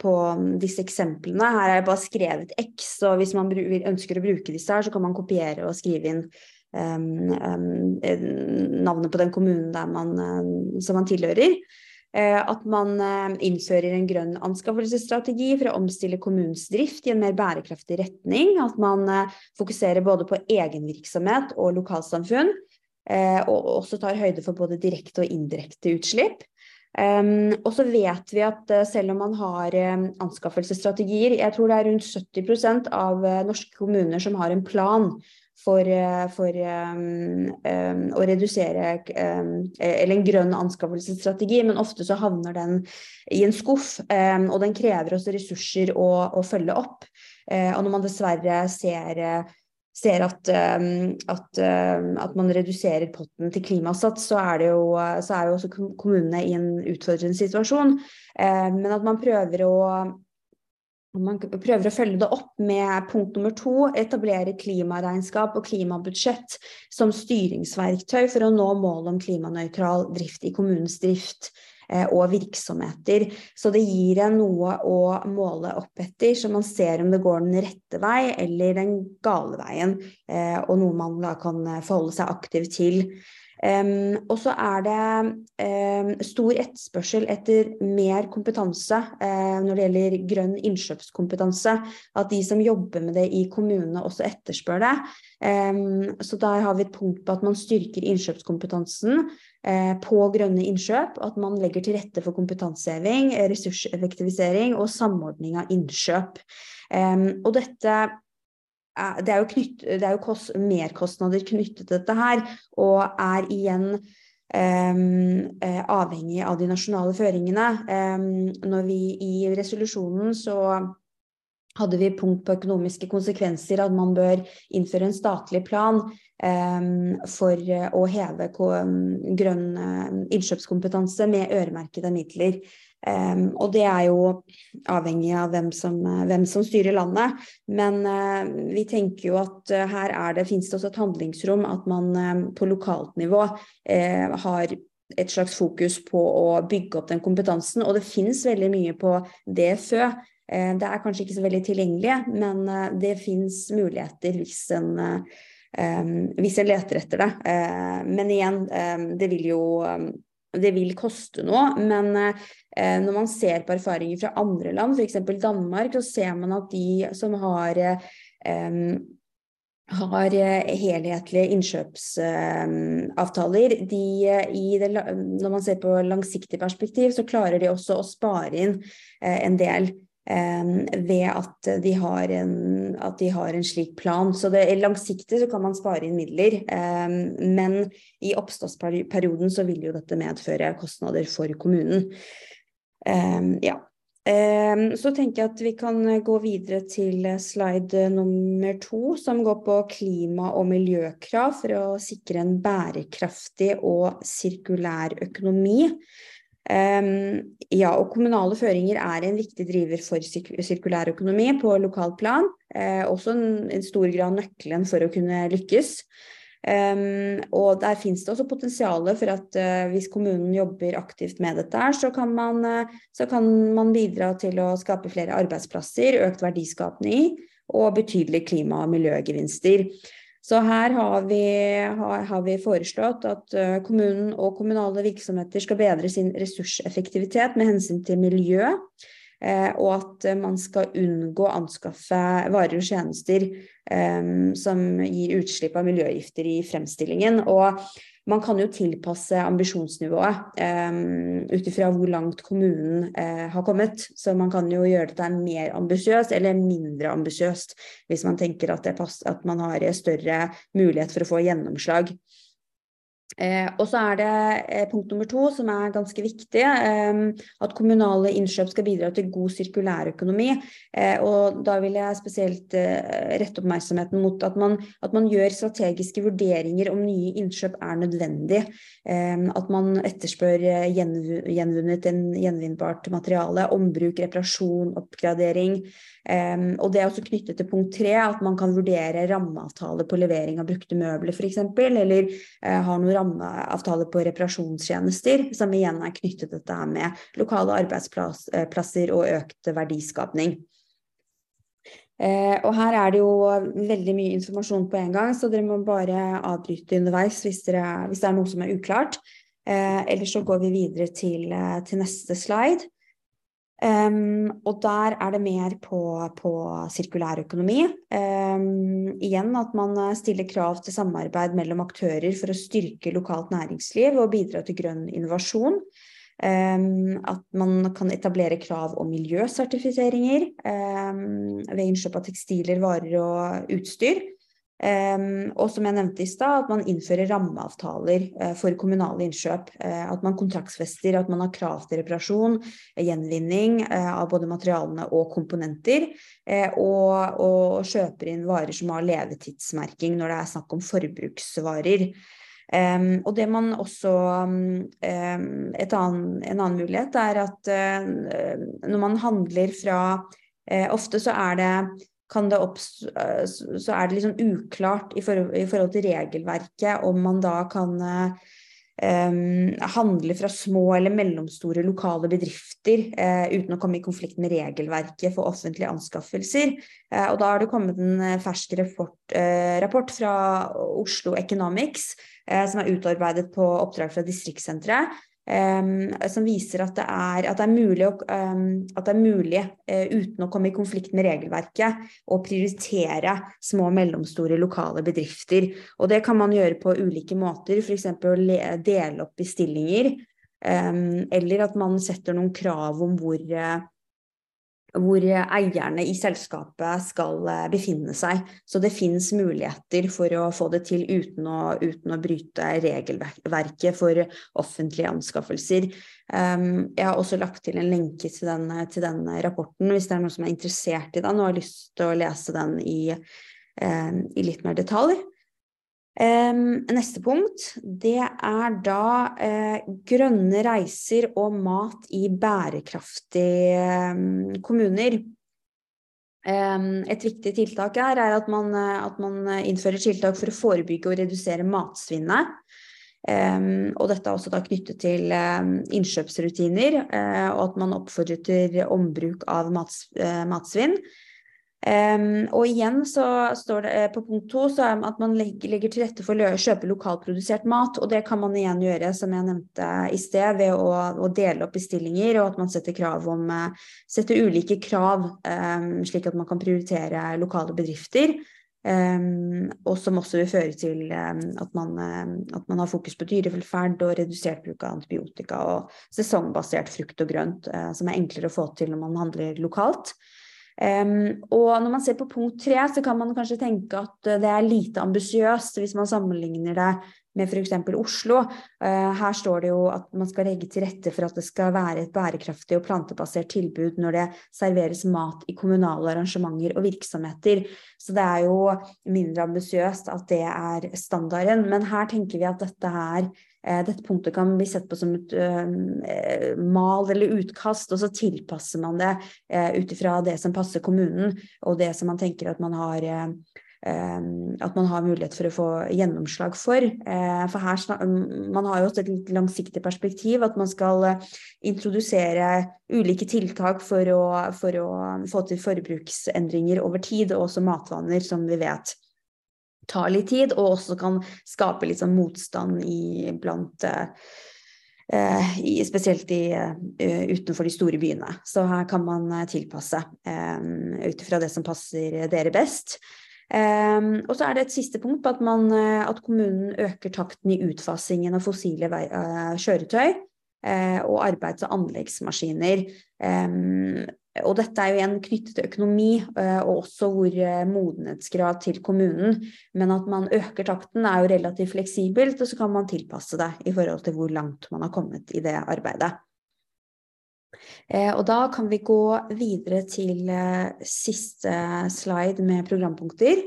på disse eksemplene. Her er jeg bare skrevet X, og hvis man ønsker å bruke disse her, så kan man kopiere og skrive inn um, um, navnet på den kommunen man, um, som man tilhører. Eh, at man eh, innfører en grønn anskaffelsesstrategi for å omstille kommunens drift i en mer bærekraftig retning. At man eh, fokuserer både på egenvirksomhet og lokalsamfunn. Og også tar høyde for både direkte og indirekte utslipp. og så vet vi at selv om man har anskaffelsesstrategier, jeg tror det er rundt 70% av norske kommuner som har en plan for, eh, for um, um, å redusere um, Eller en grønn anskaffelsesstrategi, men ofte så havner den i en skuff. og den krever også ressurser å, å følge opp. Uh, og når man dessverre ser ser at, at, at, man reduserer potten til klimasats, så er, det jo, så er jo også kommunene i en utfordrende situasjon. Men at man prøver å man prøver å følge det opp med punkt nummer to, etablere klimaregnskap og klimabudsjett som styringsverktøy for å nå målet om klimanøytral drift i kommunens drift eh, og virksomheter. Så det gir en noe å måle opp etter, så man ser om det går den rette vei eller den gale veien, eh, og noe man da kan forholde seg aktivt til. Um, og så er det um, stor etterspørsel etter mer kompetanse uh, når det gjelder grønn innkjøpskompetanse. At de som jobber med det i kommunene også etterspør det. Um, så der har vi et punkt på at man styrker innkjøpskompetansen uh, på grønne innkjøp. At man legger til rette for kompetanseheving, ressurseffektivisering og samordning av innkjøp. og dette det er jo, knytt, det er jo kost, merkostnader knyttet til dette her, og er igjen um, avhengig av de nasjonale føringene. Um, når vi i resolusjonen så hadde vi punkt på økonomiske konsekvenser, at man bør innføre en statlig plan um, for å heve grønn innkjøpskompetanse med øremerkede midler. Um, og det er jo avhengig av hvem som, hvem som styrer landet. Men uh, vi tenker jo at uh, her er det, finnes det også et handlingsrom at man uh, på lokalt nivå har et slags fokus på å bygge opp den kompetansen. Og det finnes veldig mye på DFØ. Det er kanskje ikke så veldig tilgjengelig, men det finnes muligheter hvis en, hvis en leter etter det. Men igjen, det vil jo det vil koste noe, men eh, når man ser på erfaringer fra andre land, f.eks. Danmark, så ser man at de som har eh, har helhetlige innkjøpsavtaler. De, når man ser på langsiktig perspektiv, så klarer de også å spare inn eh, en del ved at de, en, at de, har en, slik plan. Så det, langsiktig så kan man spare inn midler, men i oppstartsperioden så vil jo dette medføre kostnader for kommunen. Ja. Så tenker jeg at vi kan gå videre til slide nummer to, som går på klima- og miljøkrav for å sikre en bærekraftig og sirkulær økonomi. Um, ja, og kommunale føringer er en viktig driver for sirkulær økonomi på lokalt plan. Også en, en, stor grad nøkkelen for å kunne lykkes. Um, og der finnes det også potensial for at uh, hvis kommunen jobber aktivt med dette, så kan, man, uh, så kan man bidra til å skape flere arbeidsplasser, økt verdiskapning og betydelige klima- og miljøgevinster. Så her har vi, har, har vi foreslått at uh, kommunen og kommunale virksomheter skal bedre sin ressurseffektivitet med hensyn til miljø, og at uh, man skal unngå å anskaffe varer og tjenester um, som gir utslipp av miljøgifter i fremstillingen. Og man kan jo tilpasse ambisjonsnivået um, ut ifra hvor langt kommunen uh, har kommet. Så man kan jo gjøre dette mer ambisiøst eller mindre ambisiøst hvis man tenker at, at man har større mulighet for å få gjennomslag. Eh, og så er det eh, punkt nummer to, som er ganske viktig, eh, at kommunale innkjøp skal bidra til god sirkulærøkonomi. Eh, og da vil jeg spesielt eh, rette oppmerksomheten mot at man, at man, gjør strategiske vurderinger om nye innkjøp er nødvendig. Eh, at man etterspør gjenvunnet en gjenvinnbart materiale, ombruk, reparasjon, oppgradering. Og det er også knyttet til punkt tre, at man kan vurdere rammeavtale på levering av brukte møbler f.eks., eller har noen rammeavtale på reparasjonstjenester, som igjen er knyttet til dette med lokale arbeidsplasser og økt verdiskapning. Eh, og her er det jo veldig mye informasjon på en gang, så dere må bare avbryte underveis hvis, dere, hvis det er noe som er uklart. Eh, ellers så går vi videre til, eh, til neste slide. Um, og der er det mer på, på sirkulærøkonomi. Um, igjen at man stiller krav til samarbeid mellom aktører for å styrke lokalt næringsliv og bidra til grønn innovasjon. Um, at man kan etablere krav om miljøsertifiseringer ved innkjøp av tekstiler, varer og utstyr. Um, og som jeg nevnte i stad, at man innfører rammeavtaler uh, for kommunale innkjøp. Uh, at man kontraktsfester at man har krav til reparasjon, gjenvinning uh, av både materialene og komponenter. Og, og, kjøper inn varer som har levetidsmerking når det er snakk om forbruksvarer. Um, og det man også um, annen, En annen mulighet er at når man handler fra Ofte så er det kan det oppstå, eh, så er det liksom uklart i forhold, i forhold, til regelverket om man da kan um, handle fra små eller mellomstore lokale bedrifter uh, uten å komme i konflikt med regelverket for offentlige anskaffelser. Uh, og da har det kommet en fersk rapport, uh, rapport fra Oslo Economics som er utarbeidet på oppdrag fra distriktssenteret Um, som viser at det er, at det er mulig, um, at det er mulig uh, uten å komme i konflikt med regelverket, å prioritere små og mellomstore lokale bedrifter. Og det kan man gjøre på ulike måter, f.eks. å dele opp bestillinger. Um, eller at man setter noen krav om hvor uh, hvor eierne i selskapet skal eh, befinne seg. Så det finnes muligheter for å få det til uten å, uten å bryte regelverket for offentlige anskaffelser. Um, jeg har også lagt til en lenke til den, til den, rapporten hvis det er noen som er interessert i den og har lyst til å lese den i, um, i litt mer detalj. Um, neste punkt, det er da uh, grønne reiser og mat i bærekraftige um, kommuner. Um, et viktig tiltak her er at man, at man, innfører tiltak for å forebygge og redusere matsvinnet. og dette er også da knyttet til innkjøpsrutiner, uh, og at man oppfordrer til ombruk av mats, uh, matsvinn. Um, og igjen så står det eh, på punkt to at man legger, legger til rette for å kjøpe lokalprodusert mat. Og det kan man igjen gjøre, som jeg nevnte i sted, ved å, å dele opp bestillinger, og at man setter, krav om, eh, setter ulike krav, um, slik at man kan prioritere lokale bedrifter. Um, og som også vil føre til at man, at, man, har fokus på dyrevelferd og redusert bruk av antibiotika og sesongbasert frukt og grønt, uh, som er enklere å få til når man handler lokalt. Um, og når man ser på punkt tre, så kan man kanskje tenke at det er lite ambisiøst hvis man sammenligner det med f.eks. Oslo. Uh, her står det jo at man skal legge til rette for at det skal være et bærekraftig og plantebasert tilbud når det serveres mat i kommunale arrangementer og virksomheter. Så det er jo mindre ambisiøst at det er standarden. Men her tenker vi at dette er Eh, dette punktet kan bli sett på som et uh, mal eller utkast, og så tilpasser man det uh, ut ifra det som passer kommunen, og det som man tenker at man har uh, at man har mulighet for å få gjennomslag for. For her, Man har jo også et litt langsiktig perspektiv, at man skal introdusere ulike tiltak for å, for å få til forbruksendringer over tid, og også matvaner, som vi vet tar litt tid, og også kan skape litt sånn motstand i, blant eh, i, spesielt i, uh, utenfor de store byene. Så her kan man tilpasse um, ut ifra det som passer dere best. Um, og så er det et siste punkt på at, man, at kommunen øker takten i utfasingen av fossile vei, uh, kjøretøy og arbeids- og anleggsmaskiner. Um, og dette er jo igjen knyttet til økonomi eh, og også hvor eh, modenhetsgrad til kommunen. Men at man øker takten er jo relativt fleksibelt, og så kan man tilpasse det i forhold til hvor langt man har kommet i det arbeidet. Eh, og da kan vi gå videre til siste slide med programpunkter.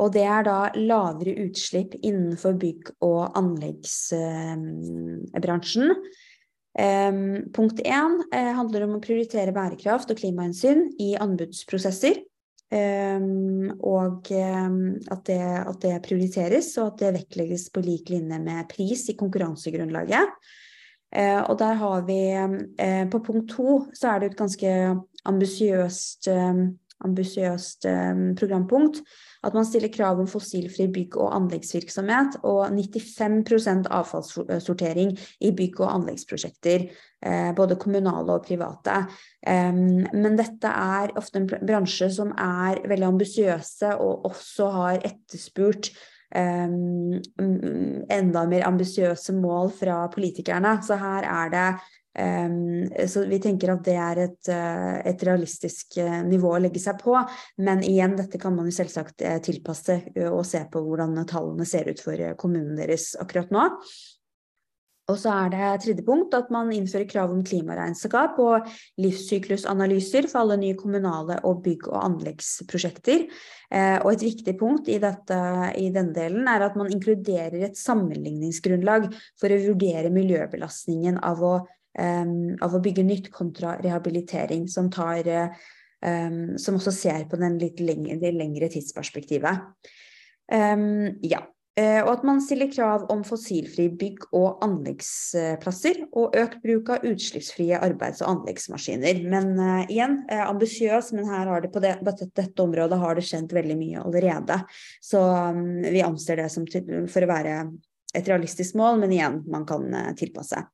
Og det er da lavere utslipp innenfor bygg- og anleggsbransjen. Um, punkt én uh, handler om å prioritere bærekraft og klimahensyn i anbudsprosesser. Um, og um, at, det, at, det, prioriteres, og at det vektlegges på lik linje med pris i konkurransegrunnlaget. Uh, og der har vi uh, På punkt to så er det et ganske ambisiøst ambisiøst programpunkt at man stiller krav om fossilfri bygg- og anleggsvirksomhet og 95% avfallssortering i bygg- og anleggsprosjekter, eh, både kommunale og private. Men dette er ofte en bransje som er veldig ambisiøse og også har etterspurt Um, enda mer ambisiøse mål fra politikerne. Så her er det så vi tenker at det er et, uh, et, realistisk uh, nivå å legge seg på. Men igjen, dette kan man jo selvsagt uh, tilpasse og se på hvordan tallene ser ut for kommunen deres akkurat nå. Og så er det tredje punkt at man innfører krav om klimaregnskap og livssyklusanalyser for alle nye kommunale og bygg- og anleggsprosjekter. og et viktig punkt i, dette, i denne delen er at man inkluderer et sammenligningsgrunnlag for å vurdere miljøbelastningen av å um, av å bygge nytt kontra rehabilitering, som, tar, um, som også ser på den litt lengre, det lengre tidsperspektivet. Um, ja. Uh, og at man stiller krav om fossilfrie bygg- og anleggsplasser, og økt bruk av utslippsfrie arbeids- og anleggsmaskiner. Men uh, igjen, uh, ambisiøs, men her har det på det, dette, dette, området har det skjedd veldig mye allerede. Så um, vi anser det som til, for å være et realistisk mål, men igjen, man kan tilpasse.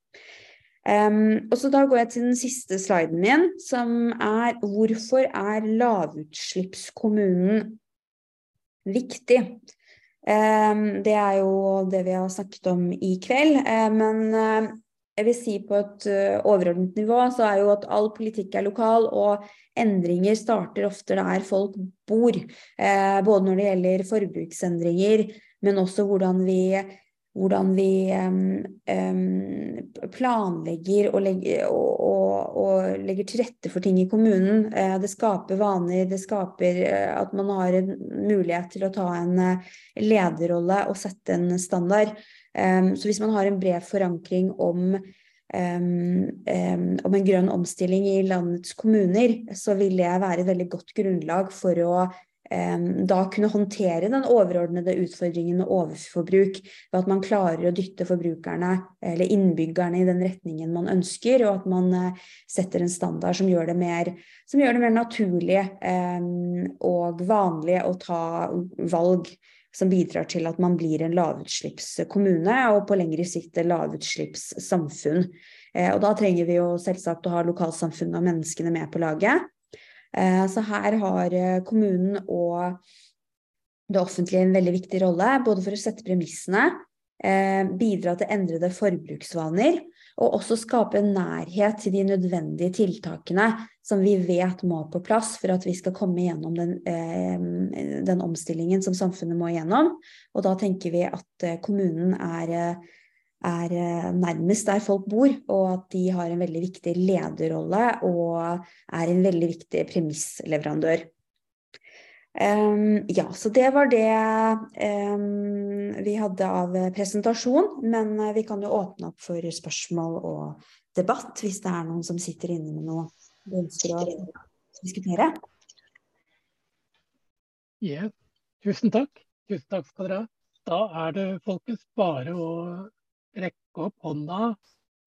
Um, og så Da går jeg til den siste sliden min, som er hvorfor er lavutslippskommunen viktig? Um, det er jo det vi har snakket om i kveld. Uh, men uh, jeg vil si på et uh, overordnet nivå så er jo at all politikk er lokal, og endringer starter ofte der folk bor. både når det gjelder forbruksendringer, men også hvordan vi hvordan vi planlegger og legger, og, og, og legger, til rette for ting i kommunen. Eh, det skaper vaner, det skaper eh, at man har en mulighet til å ta en eh, lederrolle og sette en standard. Så hvis man har en bred forankring om Um, um, om en grønn omstilling i landets kommuner, så vil det være et veldig godt grunnlag for å da kunne håndtere den overordnede utfordringen med overforbruk ved at man klarer å dytte forbrukerne eller innbyggerne i den retningen man ønsker, og at man eh, setter en standard som gjør det mer, gjør det mer naturlig og vanlig å ta valg som bidrar til at man blir en lavutslippskommune, og på lengre sikt et lavutslippssamfunn. Eh, og da trenger vi jo selvsagt å ha lokalsamfunnet og menneskene med på laget. Eh, så her har eh, kommunen og det offentlige en veldig viktig rolle, både for å sette premissene, eh, bidra til endrede forbruksvaner, og også skape nærhet til de nødvendige tiltakene som vi vet må på plass for at vi skal komme gjennom den, den omstillingen som samfunnet må gjennom. Og da tenker vi at kommunen er er eh, nærmest der folk bor, og at de har en veldig viktig lederrolle og er en veldig viktig premissleverandør. Um, ja, så det var det um, vi hadde av presentasjon. Men eh, vi kan jo åpne opp for spørsmål og debatt hvis det er noen som sitter inne med noe de ønsker å diskutere. Yeah. Tusen takk. Tusen takk skal dere ha. Da er det folkens bare å rekke opp hånda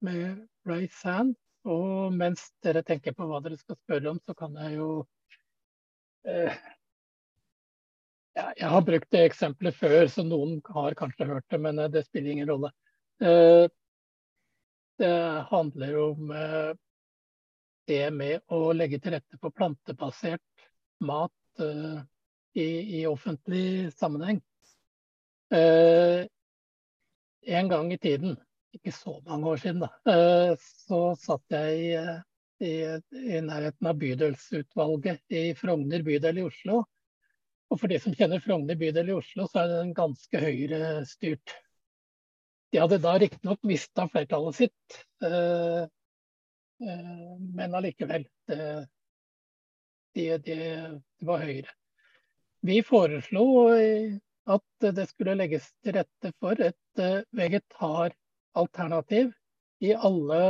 med raise hand. Og mens dere tenker på hva dere skal spørre om, så kan jeg jo eh, ja, Jeg har brukt det eksempelet før, så noen har kanskje hørt det, men eh, det spiller ingen rolle. Eh, det handler om eh, det med å legge til rette for plantebasert mat eh, i, i, offentlig sammenheng. Eh, en gang i tiden, ikke så mange år siden, da, eh, så satt jeg eh, i, i nærheten av bydelsutvalget i Frogner bydel i Oslo. Og for de som kjenner Frogner bydel i Oslo, så er den ganske høyrestyrt. De hadde da riktignok mista flertallet sitt, eh, men allikevel. Det, de, de, de var høyre. Vi foreslo at det skulle legges til rette for et uh, vegetaralternativ i alle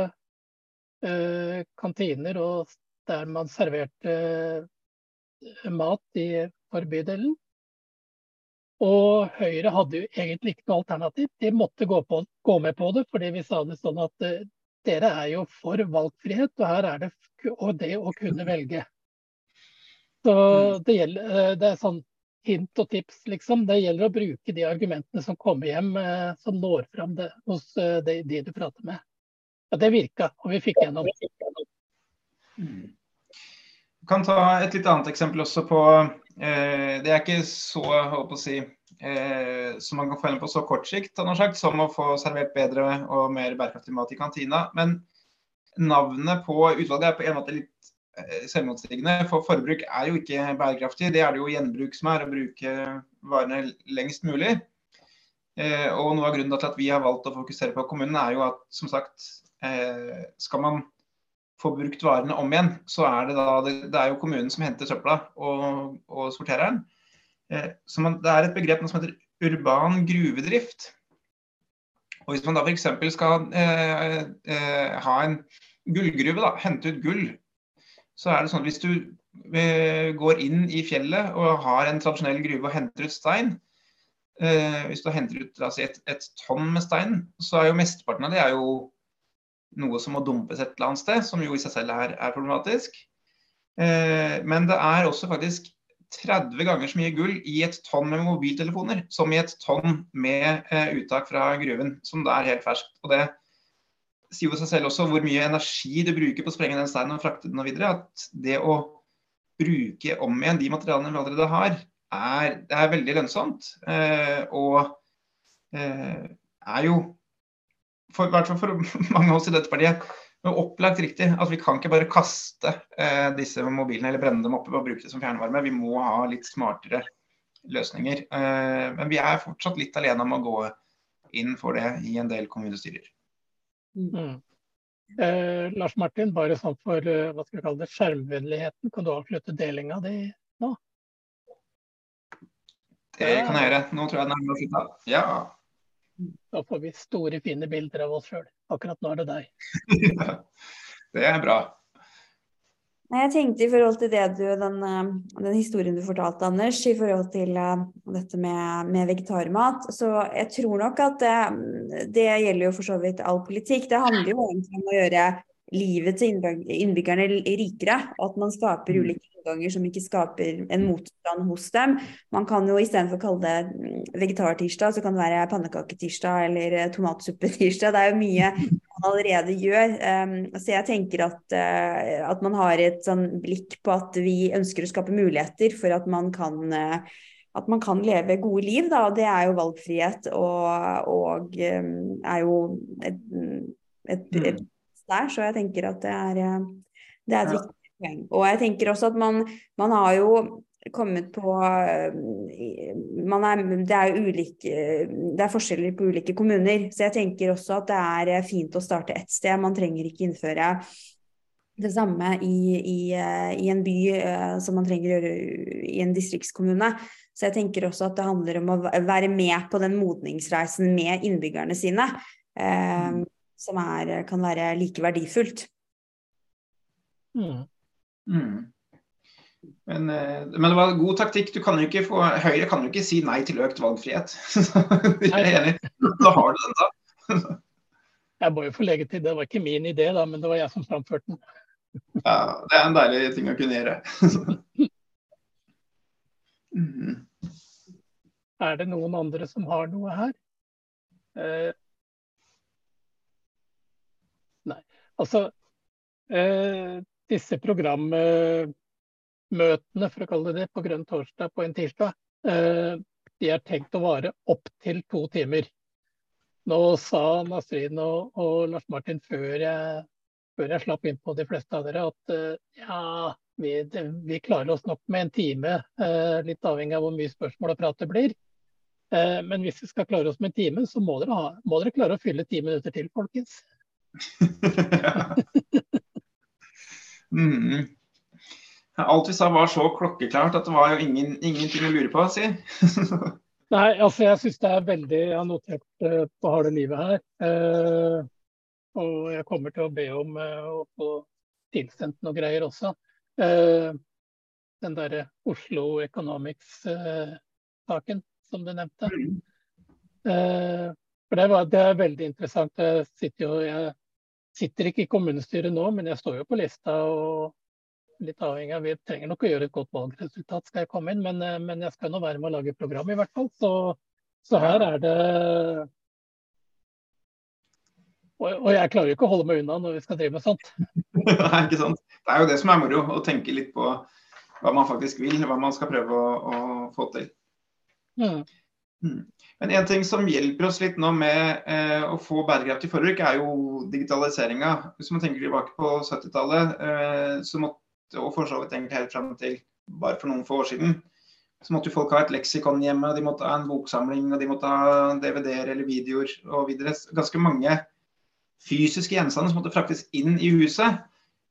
uh, kantiner og der man serverte uh, mat i forbydelen. Og Høyre hadde jo egentlig ikke noe alternativ. De måtte gå, på, gå med på det, fordi vi sa det sånn at dere er jo for valgfrihet, og her er det og det å kunne velge. Så mm. det, gjelder, det er sånn hint og tips, liksom. Det gjelder å bruke de argumentene som kommer hjem, eh, som når fram det, hos eh, de, de, du prater med. Ja, det virka, og vi fikk gjennom. Mm. kan ta et litt annet eksempel også på eh, Det er ikke så håper å si, eh, som man kan få gjennom på så kort sikt, sagt, som å få servert bedre og mer bærekraftig mat i kantina. Men navnet på utvalget er på en måte litt selvmotsigende. For forbruk er jo ikke bærekraftig. Det er det jo gjenbruk som er, å bruke varene lengst mulig. Eh, og noe av grunnen til at vi har valgt å fokusere på kommunen, er jo at som sagt, eh, skal man få brukt varene om igjen, så er det da det er jo kommunen som henter søpla og, og sorterer den. Så man, det er et begrep som heter urban gruvedrift. Og Hvis man da f.eks. skal eh, eh, ha en gullgruve, da, hente ut gull så er det sånn at hvis du eh, går inn i fjellet og har en tradisjonell gruve og henter ut stein, eh, hvis du henter ut si, et, et, tonn med stein, så er jo mesteparten av det er jo noe som må dumpes et eller annet sted, som jo i seg selv er, er problematisk. Eh, men det er også faktisk 30 ganger så mye gull i et tonn med mobiltelefoner som i et tonn med eh, uttak fra gruven, som da er helt ferskt. Og det sier jo seg selv også hvor mye energi du bruker på å sprenge den steinen og frakte den og videre. At det å bruke om igjen de materialene vi allerede har, er, er veldig lønnsomt. Eh, og eh, er jo, i hvert fall for <laughs> mange av oss i dette partiet, opplagt riktig. At vi kan ikke bare kaste eh, disse mobilene eller brenne dem oppe og bruke det som fjernvarme. Vi må ha litt smartere løsninger. Eh, men vi er fortsatt litt alene om å gå inn for det i en del kommunestyrer. Mm. Eh, Lars Martin, bare sånn for eh, hva skal vi kalle det, skjermvennligheten, kan du avslutte delinga di nå? Det kan jeg gjøre. Nå tror jeg den er avslutta. Ja. Da får vi store, fine bilder av oss sjøl. Akkurat nå er det deg. <laughs> det er bra. Jeg tenkte i forhold til det du, den, eh, den historien du fortalte, Anders, i forhold til uh, dette med, med, vegetarmat. Så jeg tror nok at det, det, gjelder jo for så vidt all politikk. Det handler jo egentlig om å gjøre livet til innbyggerne rikere. At man skaper mm. ulike innganger som ikke skaper en motstand hos dem. Man kan jo istedenfor kalle det mm, vegetartirsdag, så kan det være pannekaketirsdag eller eh, tomatsuppetirsdag. Det er jo mye <laughs> man allerede gjør. Um, så jeg tenker at, uh, at man har et sånn blikk på at vi ønsker å skape muligheter for at man kan uh, at man kan leve gode liv, da. Det er jo valgfrihet og, og um, er jo et, et, et, et der, så jeg tenker at det er, det er et viktig poeng. Og jeg tenker også at man, man har jo kommet på er, Det er ulike Det er forskjeller på ulike kommuner. Så jeg tenker også at det er fint å starte ett sted. Man trenger ikke innføre det samme i, i, i, en by som man trenger å gjøre i en distriktskommune. Så jeg tenker også at det handler om å være med på den modningsreisen med innbyggerne sine. Uh, som er, kan være like verdifullt. Mm. Mm. Men, eh, men, det var god taktikk. Du kan jo ikke få, Høyre kan jo ikke si nei til økt valgfrihet. <laughs> jeg er enig. Da har du den, da. jeg må jo få legge til, det var ikke min idé, da, men det var jeg som framførte den. ja, det er en deilig ting å kunne gjøre. <laughs> mm. Er det noen andre som har noe her? Eh, nei, altså eh, disse programmøtene, for å kalle det det, på Grønn torsdag på en tirsdag, eh, de er tenkt å vare opptil to timer. Nå sa Nasrin og, og, Lars Martin før jeg, før jeg, slapp inn på de fleste av dere, at eh, ja, vi, det, vi, klarer oss nok med en time. Eh, litt avhengig av hvor mye spørsmål og prat det blir. Men hvis vi skal klare oss med en time, så må dere, ha, må dere klare å fylle ti minutter til, folkens. <laughs> Mm. Alt vi sa var så klokkeklart at det var jo ingen, ingenting å lure på, si. <laughs> Nei, altså jeg syns det er veldig Jeg har notert uh, på harde livet her. Uh, og jeg kommer til å be om uh, å få tilsendt noe greier også. den derre Oslo Economics-saken som du nevnte. Mm. for det, var, det, er veldig interessant. Jeg sitter jo, jeg sitter ikke i kommunestyret nå, men jeg står jo på lista. og litt avhengig av, Vi trenger nok å gjøre et godt valgresultat skal jeg komme inn, men, eh, men jeg skal nå være med å lage program i hvert fall. Så, så her er det og, og, jeg klarer jo ikke å holde meg unna når vi skal drive med sånt. <laughs> Nei, ikke sant. Det er jo det som er moro, å tenke litt på hva man faktisk vil, hva man skal prøve å, å få til. Mm. Mm. Men en ting som hjelper oss litt nå med eh, å få bærekraftig forbruk, er jo digitaliseringa. Hvis man tenker tilbake på 70-tallet, eh, og for så vidt egentlig helt fram til bare for noen få år siden, så måtte jo folk ha et leksikon hjemme, og de måtte ha en boksamling, og de måtte ha DVD-er eller videoer og videre. Ganske mange fysiske gjenstander som måtte fraktes inn i huset.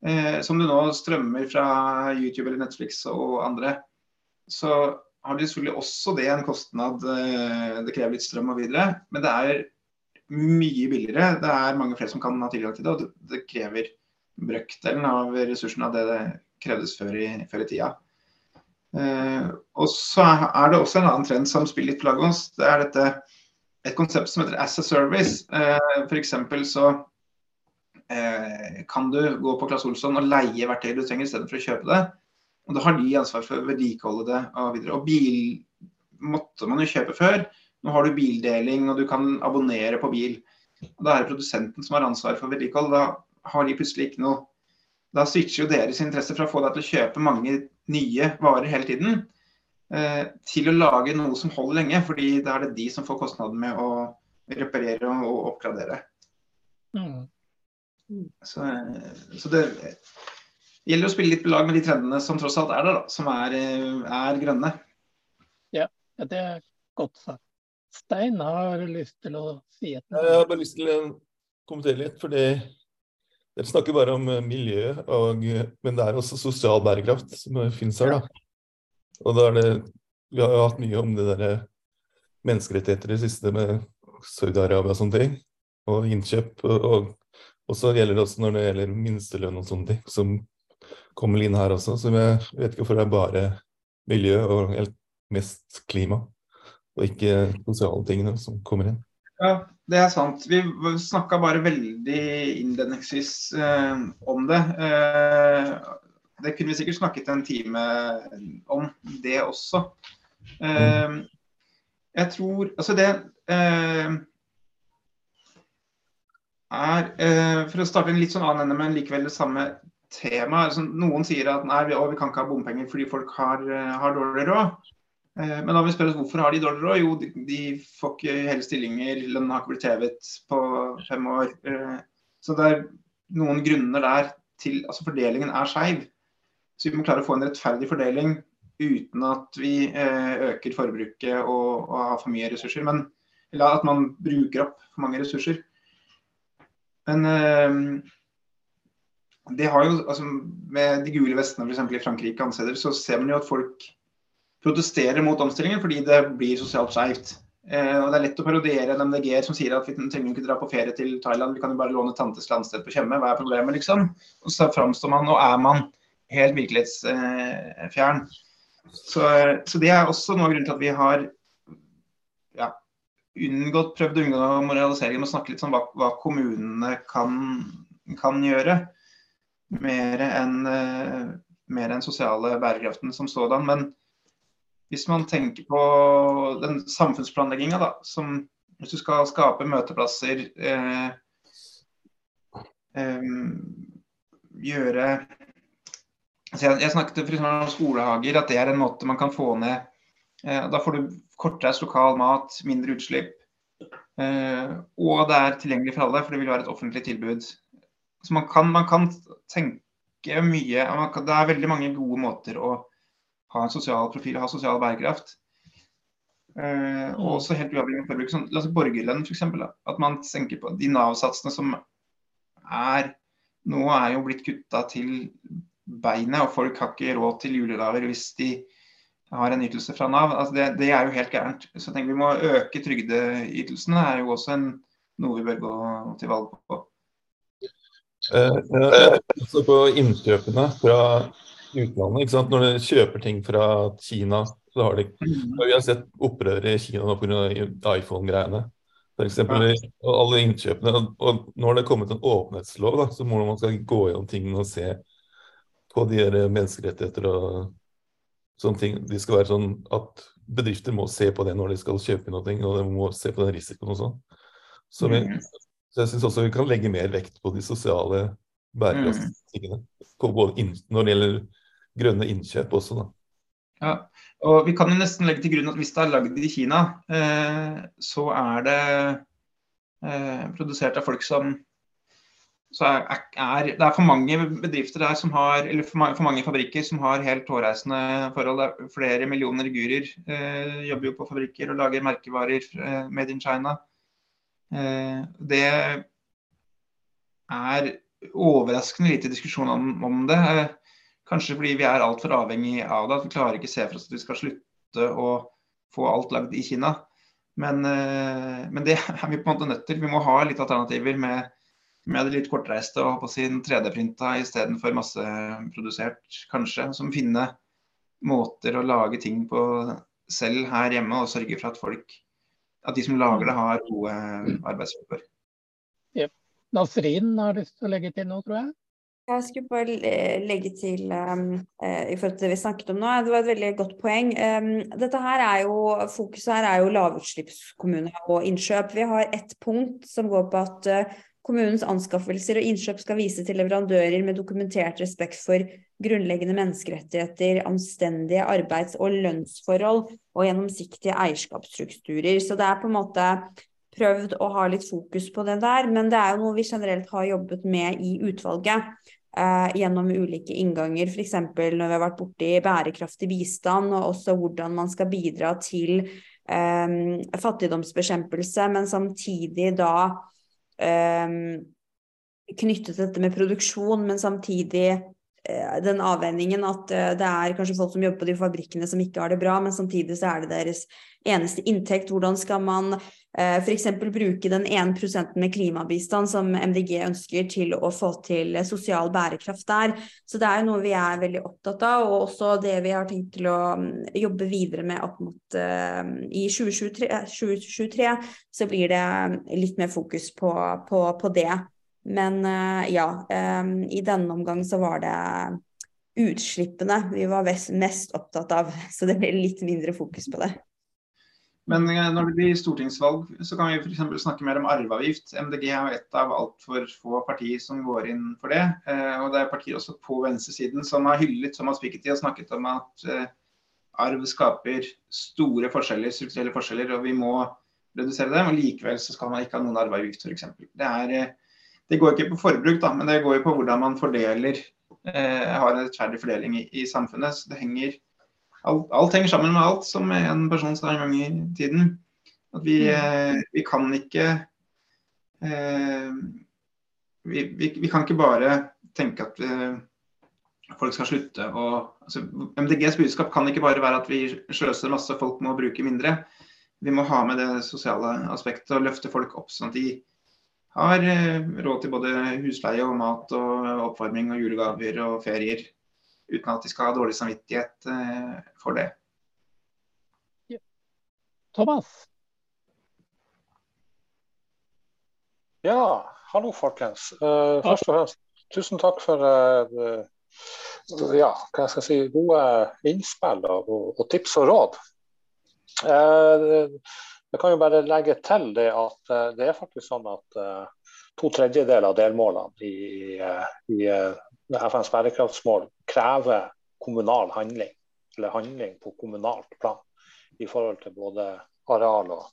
Eh, som du nå strømmer fra YouTube eller Netflix og andre. Så har det selvfølgelig også det en kostnad. Eh, det krever litt strøm og videre. Men det er mye billigere. Det er mange flere som kan ha tilgang til det. Og det krever brøkdelen av ressursene av det det krevdes før i, før i tida. Uh, og så er det også en annen trend som spiller litt på laget vårt. Det er dette et konsept som heter as a service. Eh, F.eks. så kan du gå på Claes Olsson og leie verktøy du trenger istedenfor å kjøpe det. Og Da har de ansvar for å vedlikeholde det og videre. Og bil måtte man jo kjøpe før. Nå har du bildeling og du kan abonnere på bil. Og Da er det produsenten som har ansvar for vedlikehold. Da har de plutselig ikke noe Da switcher jo deres interesse fra å få deg til å kjøpe mange nye varer hele tiden, eh, til å lage noe som holder lenge. fordi da er det de som får kostnaden med å reparere og oppgradere. Mm. Så, eh, så det gjelder å spille litt på lag med de trendene som tross alt er der, da, som er, er grønne. Ja, det er godt sagt. Stein har lyst til å si et Jeg har bare lyst til å kommentere litt, fordi dere snakker bare om eh, miljø, og, men det er også sosial bærekraft som finnes her. da. Og da er det, Vi har jo hatt mye om det der menneskerettigheter i det siste med Saudi-Arabia og sånne ting, og innkjøp. Og, og så gjelder det også når det gjelder minstelønn og sånne ting, som kommer inn her også. Så jeg vet ikke hvorfor det er bare miljø og helt mest klima, og ikke sosiale tingene som kommer inn. Ja, det er sant. Vi snakka bare veldig innledningsvis eh, om det. Eh, det kunne vi sikkert snakket en time om, det også. Eh, jeg tror Altså, det eh, er eh, For å starte en litt sånn annen ende, men likevel det samme tema. Altså, noen sier at nei, vi, å, vi kan ikke ha bompenger fordi folk har, eh, har dårlig råd. Eh, men da vi spørre oss hvorfor har de dårlig råd? Jo, de, de får ikke hele stillinger, lønnen har ikke blitt hevet på fem år. Eh, så det er noen grunner der til Altså fordelingen er skeiv. Så vi må klare å få en rettferdig fordeling uten at vi øker forbruket og, og har for mye ressurser. Men, eller at man bruker opp for mange ressurser. Men det har jo, altså Med de gule vestene f.eks. i Frankrike andre så ser man jo at folk protesterer mot omstillingen fordi det blir sosialt skeivt. Eh, og Det er lett å parodiere en MDG som sier at vi trenger ikke dra på ferie til Thailand, vi kan jo bare låne tantes landsted på Tjøme. Hva er problemet, liksom? Og så framstår man, og er man, helt virkelighetsfjern. Så, så, det er også noe av grunnen til at vi har ja, unngått, prøvd å unngå moraliseringen med å snakke litt om hva, hva kommunene kan, kan gjøre. Mer enn mer enn sosiale bærekraften som sådan. Men hvis man tenker på den samfunnsplanlegginga, da, som hvis du skal skape møteplasser, eh, eh, gjøre altså jeg, jeg, snakket for om skolehager, at det er en måte man kan få ned eh, Da får du kortreist lokal mat, mindre utslipp. Eh, og det er tilgjengelig for alle, for det vil være et offentlig tilbud. Så man kan, man kan tenke mye kan, Det er veldig mange gode måter å ha en sosial profil ha sosial bærekraft. Uh, og også helt uavhengig av forbruk. Sånn, la oss si borgerlønn f.eks. At man tenker på de Nav-satsene som er nå er jo blitt kutta til beinet, og folk har ikke råd til julegaver hvis de har en ytelse fra Nav. Altså det, det, er jo helt gærent. Så jeg tenker vi må øke trygdeytelsene. Det er jo også en, noe vi bør gå til valg på. Uh, uh, på innkjøpene fra utlandet. ikke sant? Når du kjøper ting fra Kina, så har de mm. Vi har sett opprør i Kina nå pga. iPhone-greiene. For eksempel, og alle innkjøpene. Og nå har det kommet en åpenhetslov, da, så må man skal gå gjennom tingene og se på de menneskerettigheter og sånne ting. De skal være sånn at bedrifter må se på det når de skal kjøpe noe, og de må se på den risikoen og sånn. Så, vi, mm. Så jeg syns også vi kan legge mer vekt på de sosiale bærekraftstingene. Både når det gjelder grønne innkjøp også, da. Ja, og Vi kan jo nesten legge til grunn at hvis det er lagd i Kina, eh, så er det eh, produsert av folk som så er, er, Det er for mange bedrifter der som har, eller for, for mange fabrikker som har helt hårreisende forhold. Er flere millioner gurer eh, jobber jo på fabrikker og lager merkevarer eh, made in China. Eh, det er overraskende lite diskusjon om, om det. Eh, Kanskje fordi vi er altfor avhengig av det. at Vi klarer ikke se for oss at vi skal slutte å få alt lagd i Kina. Men, eh, men, det <laughs> er vi på en måte nødt til. Vi må ha litt alternativer med, med det litt kortreiste og på sin 3D-printa istedenfor masseprodusert, kanskje. Som finner måter å lage ting på selv her hjemme og sørge for at folk, at de som lager det, har gode arbeidsvilkår. Yep. Nasrin har lyst til å legge til noe, tror jeg? Jeg skulle bare legge til um, i forhold til det vi snakket om nå. Det var et veldig godt poeng. Um, dette her er jo, Fokuset her er jo lavutslippskommune og innkjøp. Vi har ett punkt som går på at uh, kommunens anskaffelser og innkjøp skal vise til leverandører med dokumentert respekt for grunnleggende menneskerettigheter, anstendige arbeids- og lønnsforhold og gjennomsiktige eierskapsstrukturer. Så det er på en måte prøvd å ha litt fokus på det der, men det er jo noe vi generelt har jobbet med i utvalget. eh, gjennom ulike innganger, f.eks. når vi har vært borti bærekraftig bistand, og også hvordan man skal bidra til eh, fattigdomsbekjempelse, men samtidig da eh, knyttet dette med produksjon, men samtidig den avveiningen at eh, det er kanskje folk som jobber på de fabrikkene som ikke har det bra, men samtidig så er det deres eneste inntekt. Hvordan skal man eh, f.eks. bruke den 1 prosenten med klimabistand som MDG ønsker til å få til sosial bærekraft der. Så det er noe vi er veldig opptatt av, og også det vi har tenkt til å mm, jobbe videre med opp mot i 2023, 2023 så blir det litt mer fokus på, på, på det. Men eh, ja, i denne omgang så var det utslippene vi var mest opptatt av. <laughs> Så det ble litt mindre fokus på det. Men eh, når det blir stortingsvalg, så kan vi f.eks. snakke mer om arveavgift. MDG er jo et av altfor få partier som går inn for det. Eh, og det er partier også på venstresiden som har hyllet Thomas Piketty og snakket om at arv skaper store forskjeller, strukturelle forskjeller, og vi må redusere dem. Og likevel så skal man ikke ha noen arveavgift, f.eks. Det er det går ikke på forbruk, da, men det går jo på hvordan man fordeler eh, har en rettferdig fordeling i, i, samfunnet. Så det henger alt, alt, henger sammen med alt, som en person sa en gang i tiden. At vi, mm. eh, vi kan ikke eh, vi, vi, vi, kan ikke bare tenke at eh, folk skal slutte å altså, MDGs budskap kan ikke bare være at vi sløser masse, folk må bruke mindre. Vi må ha med det sosiale aspektet og løfte folk opp sånn at de har eh, råd til både husleie og mat og oppvarming og julegaver og ferier. Uten at de skal ha dårlig samvittighet eh, for det. Thomas? Ja, hallo folkens. Uh, først og fremst tusen takk for uh, ja, hva skal jeg si, gode innspill og, og, tips og råd. Uh, jeg kan jo bare legge til det at uh, det er faktisk sånn at uh, to tredjedeler av delmålene i, i, i FNs bærekraftsmål krever kommunal handling, eller handling på kommunalt plan i forhold til både areal og,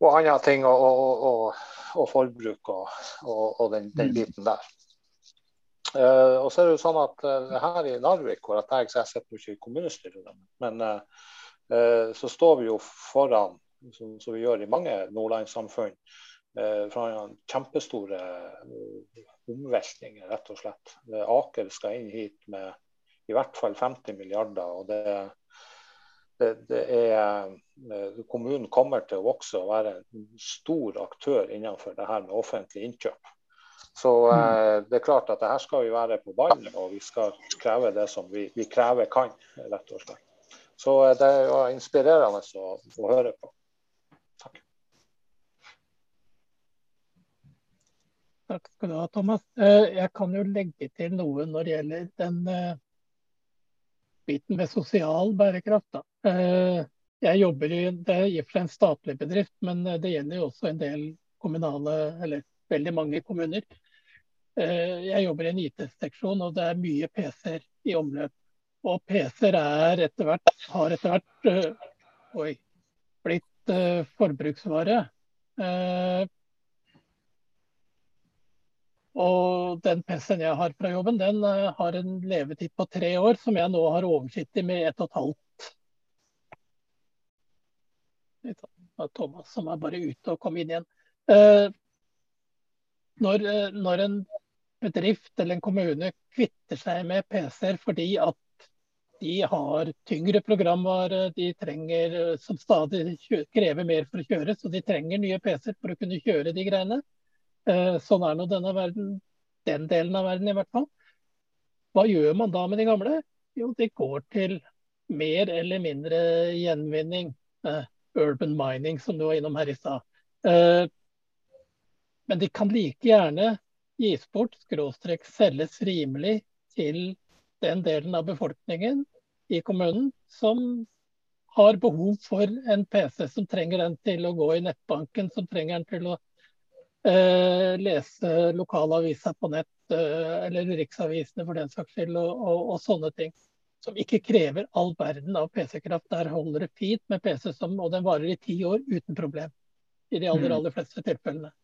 og andre ting, og, og, og forbruk og, den, den, mm. biten der. og så er det jo sånn at her i Narvik, hvor jeg, jeg sitter ikke i kommunestyret, men så står vi jo foran som, som, vi gjør i mange nordlandssamfunn. Eh, fra kjempestore eh, omveltninger, rett og slett. Aker skal inn hit med i hvert fall 50 milliarder. og det, det, det er, eh, Kommunen kommer til å vokse og være en stor aktør innenfor det her med offentlig innkjøp. Så eh, det er klart at det her skal vi være på ballen, og vi skal kreve det som vi, vi krever kan. rett og slett. Så eh, det er inspirerende å, å høre på. Takk skal du ha, Thomas. Eh, jeg kan jo legge til noe når det gjelder den eh, biten med sosial bærekraft. Eh, jeg jobber i det er i og for seg en statlig bedrift, men det gjelder jo også en del kommunale, eller veldig mange kommuner. Jeg jobber i en IT-seksjon, og det er mye PC-er i omløp. Og PC-er er har etter hvert oi, blitt forbruksvare. Og den PC-en jeg har fra jobben, den uh, har en levetid på tre år, som jeg nå har oversikt i med ett og et halvt. Thomas som er bare ute og kom inn igjen. Når, når, en bedrift eller en kommune kvitter seg med PC-er fordi at de har tyngre programvare, de trenger, som stadig krever mer for å kjøre, så de trenger nye PC-er for å kunne kjøre de greiene. Eh, sånn er nå denne verden, den delen av verden i hvert fall. Hva gjør man da med de gamle? Jo, de går til mer eller mindre gjenvinning. Uh, urban mining, som du var innom her i stad. Men de kan like gjerne gis bort, skråstrek selges rimelig til den delen av befolkningen i kommunen som har behov for en PC, som trenger den til å gå i nettbanken, som trenger den til å Eh, lese lokalaviser på nett, eh, eller riksavisene for den saks skyld, og, og, og, sånne ting. Som ikke krever all verden av PC-kraft. Der holder det fint med PC, som, og den varer i ti år uten problem. I de aller, mm. aller fleste tilfellene.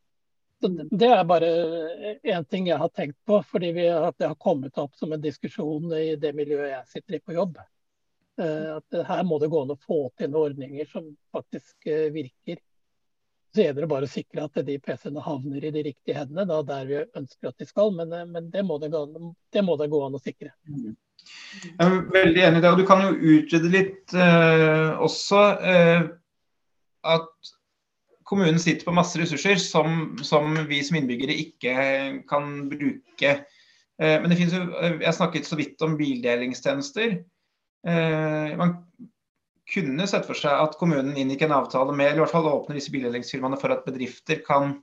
Det er bare én ting jeg har tenkt på, fordi vi, at det har kommet opp som en diskusjon i det miljøet jeg sitter i på jobb. Eh, at her må det gå an å få til noen ordninger som faktisk eh, virker. Så gjelder det bare å sikre at de PC-ene havner i de riktige hendene, da, der vi ønsker at de skal. Men, men det, må det, gå, det, må det, gå, an å sikre. Mm. Jeg er veldig enig i det. og Du kan jo utrede litt eh, også eh, at kommunen sitter på masse ressurser som, som vi som innbyggere ikke kan bruke. Eh, men det finnes jo, eh, jeg snakket så vidt om bildelingstjenester. Eh, man kunne sett for seg at kommunen inngikk en avtale med, eller i hvert fall åpner disse bildelingsfirmaene for at bedrifter kan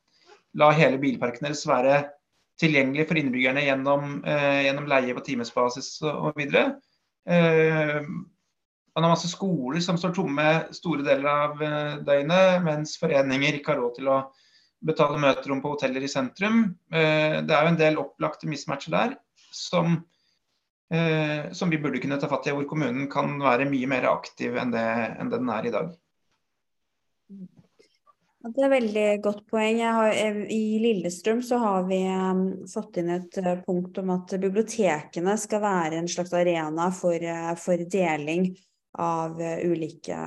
la hele bilparken deres være tilgjengelig for innbyggerne gjennom, gjennom leie på timesbasis og videre. Man har masse skoler som står tomme store deler av eh, døgnet, mens foreninger ikke har råd til å betale møterom på hoteller i sentrum. Eh, det er jo en del opplagte mismatcher der som, eh, som vi burde kunne ta fatt i, hvor kommunen kan være mye mer aktiv enn det, enn det den er i dag. Det er et veldig godt poeng. Har, I Lillestrøm så har vi fått inn et uh, punkt om at bibliotekene skal være en slags arena for, for deling av eh, ulike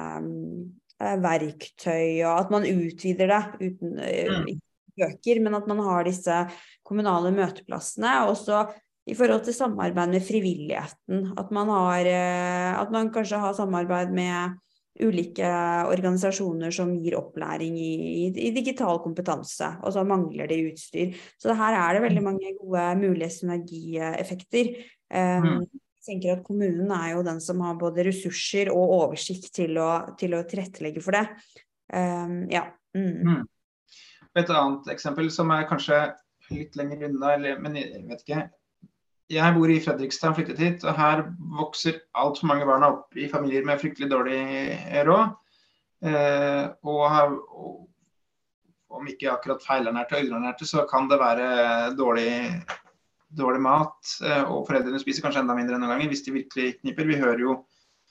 verktøy, og at man utvider det uten uh, bøker, men at man har disse kommunale møteplassene. Også i forhold til samarbeid med frivilligheten. At man, har, uh, at man kanskje har samarbeid med ulike organisasjoner som gir opplæring i, i, digital kompetanse, og så mangler det utstyr. Så her er det veldig mange gode mulige synergieffekter. Um, mm tenker at kommunen er jo den som har både ressurser og oversikt til å, til å tilrettelegge for det. Um, ja. Mm. Mm. Et annet eksempel som er kanskje litt lenger unna, eller, men jeg vet ikke. Jeg bor i Fredrikstad og flyttet hit, og her vokser altfor mange barna opp i familier med fryktelig dårlig råd. Eh, og, og, om ikke akkurat feilernærte og underernærte, så kan det være dårlig dårlig mat, eh, og foreldrene spiser kanskje enda mindre enn noen ganger hvis de virkelig kniper. Vi hører jo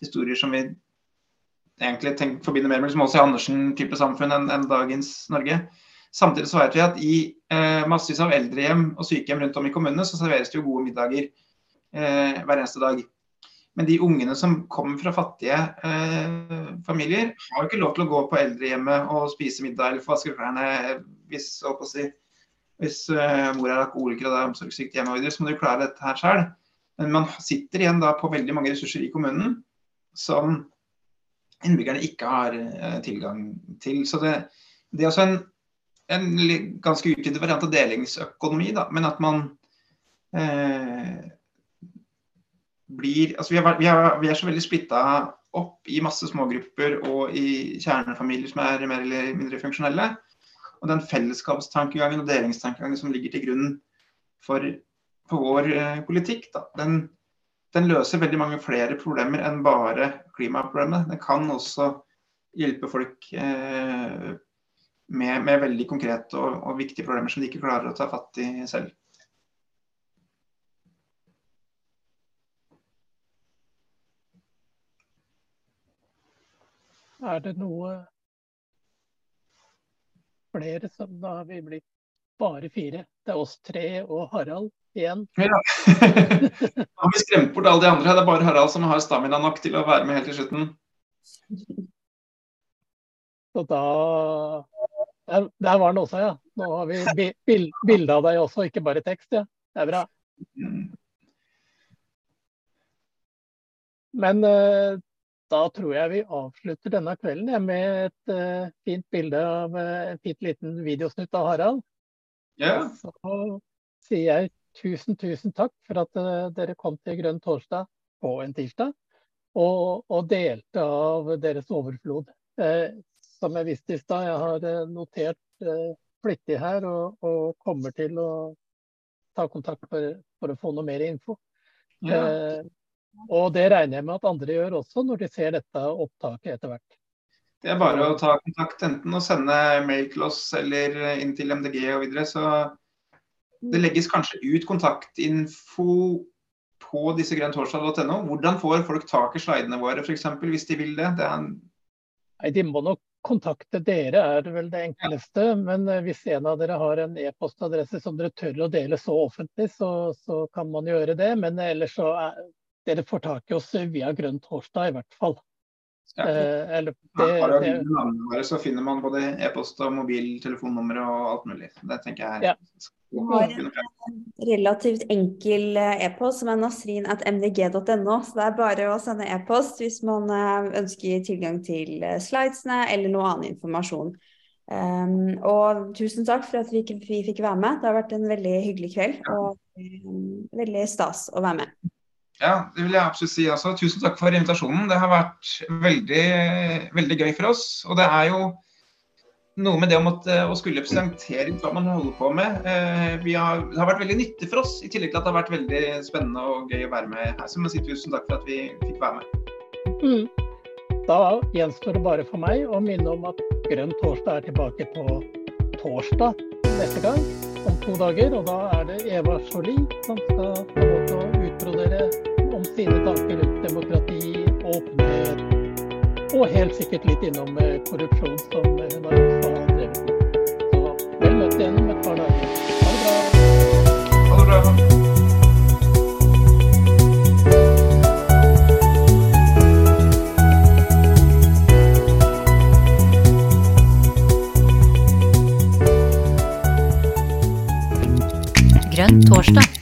historier som vi egentlig tenker, forbinder mer med liksom Åse Andersen-type samfunn enn, enn dagens Norge. Samtidig så vet vi at i eh, massevis av eldrehjem og sykehjem rundt om i kommunene så serveres det jo gode middager eh, hver eneste dag. Men de ungene som kommer fra fattige eh, familier, har jo ikke lov til å gå på eldrehjemmet og spise middag eller få vaske klærne hvis, si, hvis eh, mor er alkoholiker og det er omsorgssykt hjemme, så må du klare dette her selv. Men man sitter igjen da på veldig mange ressurser i kommunen som innbyggerne ikke har uh, tilgang til. Så det, det er også en, en ganske utvidet variant av delingsøkonomi, da, men at man eh, blir altså vi er, vi, er, vi er, så veldig splitta opp i masse smågrupper og i kjernefamilier som er mer eller mindre funksjonelle. Og den fellesskapstankegangen og delingstankegangen som ligger til grunn for, for vår eh, politikk, da, den, den, løser veldig mange flere problemer enn bare klimaproblemet. Den kan også hjelpe folk eh, med, med, veldig konkrete og, og viktige problemer som de ikke klarer å ta fatt i selv. Er det noe flere, som da har vi blitt bare fire. Det er oss tre og Harald igjen. Ja. <laughs> har vi skremt bort alle de andre. Det er bare Harald som har stamina nok til å være med helt til slutten. Så da Der, der var den også, ja. Nå har vi bilde av deg også, ikke bare tekst. ja. Det er bra. Men uh, da tror jeg vi avslutter denne kvelden ja, med et uh, fint bilde av uh, en fint liten videosnutt av Harald. Ja. Så sier jeg tusen, tusen takk for at dere kom til Grønn torsdag på en tirsdag. Og, og delte av deres overflod. Som jeg visste i stad, jeg har notert flittig her og, og, kommer til å ta kontakt for, for å få noe mer info. Ja. Og det regner jeg med at andre gjør også, når de ser dette opptaket etter hvert. Det er bare å ta kontakt, enten å sende mail til oss eller inn til MDG og videre. Så det legges kanskje ut kontaktinfo på disse grønntorsdag.no. Hvordan får folk tak i slidene våre f.eks. hvis de vil det? det en... Nei, De må nok kontakte dere er vel det enkleste. Men eh, hvis en av dere har en e-postadresse som dere tør å dele så offentlig, så, så kan man gjøre det. Men ellers så er dere får tak i oss via Grønn torsdag, i hvert fall. Ja. Eh, eller det, bare det, navnene våre, så finner man både e-post og mobil, telefonnummer og alt mulig. Det tenker jeg er Ja. har en relativt enkel eh, e-post som er nasrin.mdg.no. Så det er bare å sende e-post hvis man eh, ønsker tilgang til eh, slidesene eller noe annen informasjon. Um, og tusen takk for at vi, vi fikk være med. Det har vært en veldig hyggelig kveld. Og um, veldig stas å være med. Ja, det vil jeg absolutt si også. Tusen takk for invitasjonen. Det har vært veldig, veldig gøy for oss. Og det er jo noe med det om at, eh, å skulle presentere hva man holder på med. Eh, har, det har vært veldig nyttig for oss, i tillegg til at det har vært veldig spennende og gøy å være med her. Så jeg må si tusen takk for at vi fikk være med. mm. Da gjenstår det bare for meg å minne om at Grønn torsdag er tilbake på torsdag neste gang, om to dager. Og da er det Eva Jolie som skal få lov til å om sine tanker rundt demokrati, åpenhet, og helt sikkert litt innom eh, korrupsjon, som hun har også drevet med. Så vel møtt igjen om et par dager. Ha det bra. Ha det bra. Grønn torsdag.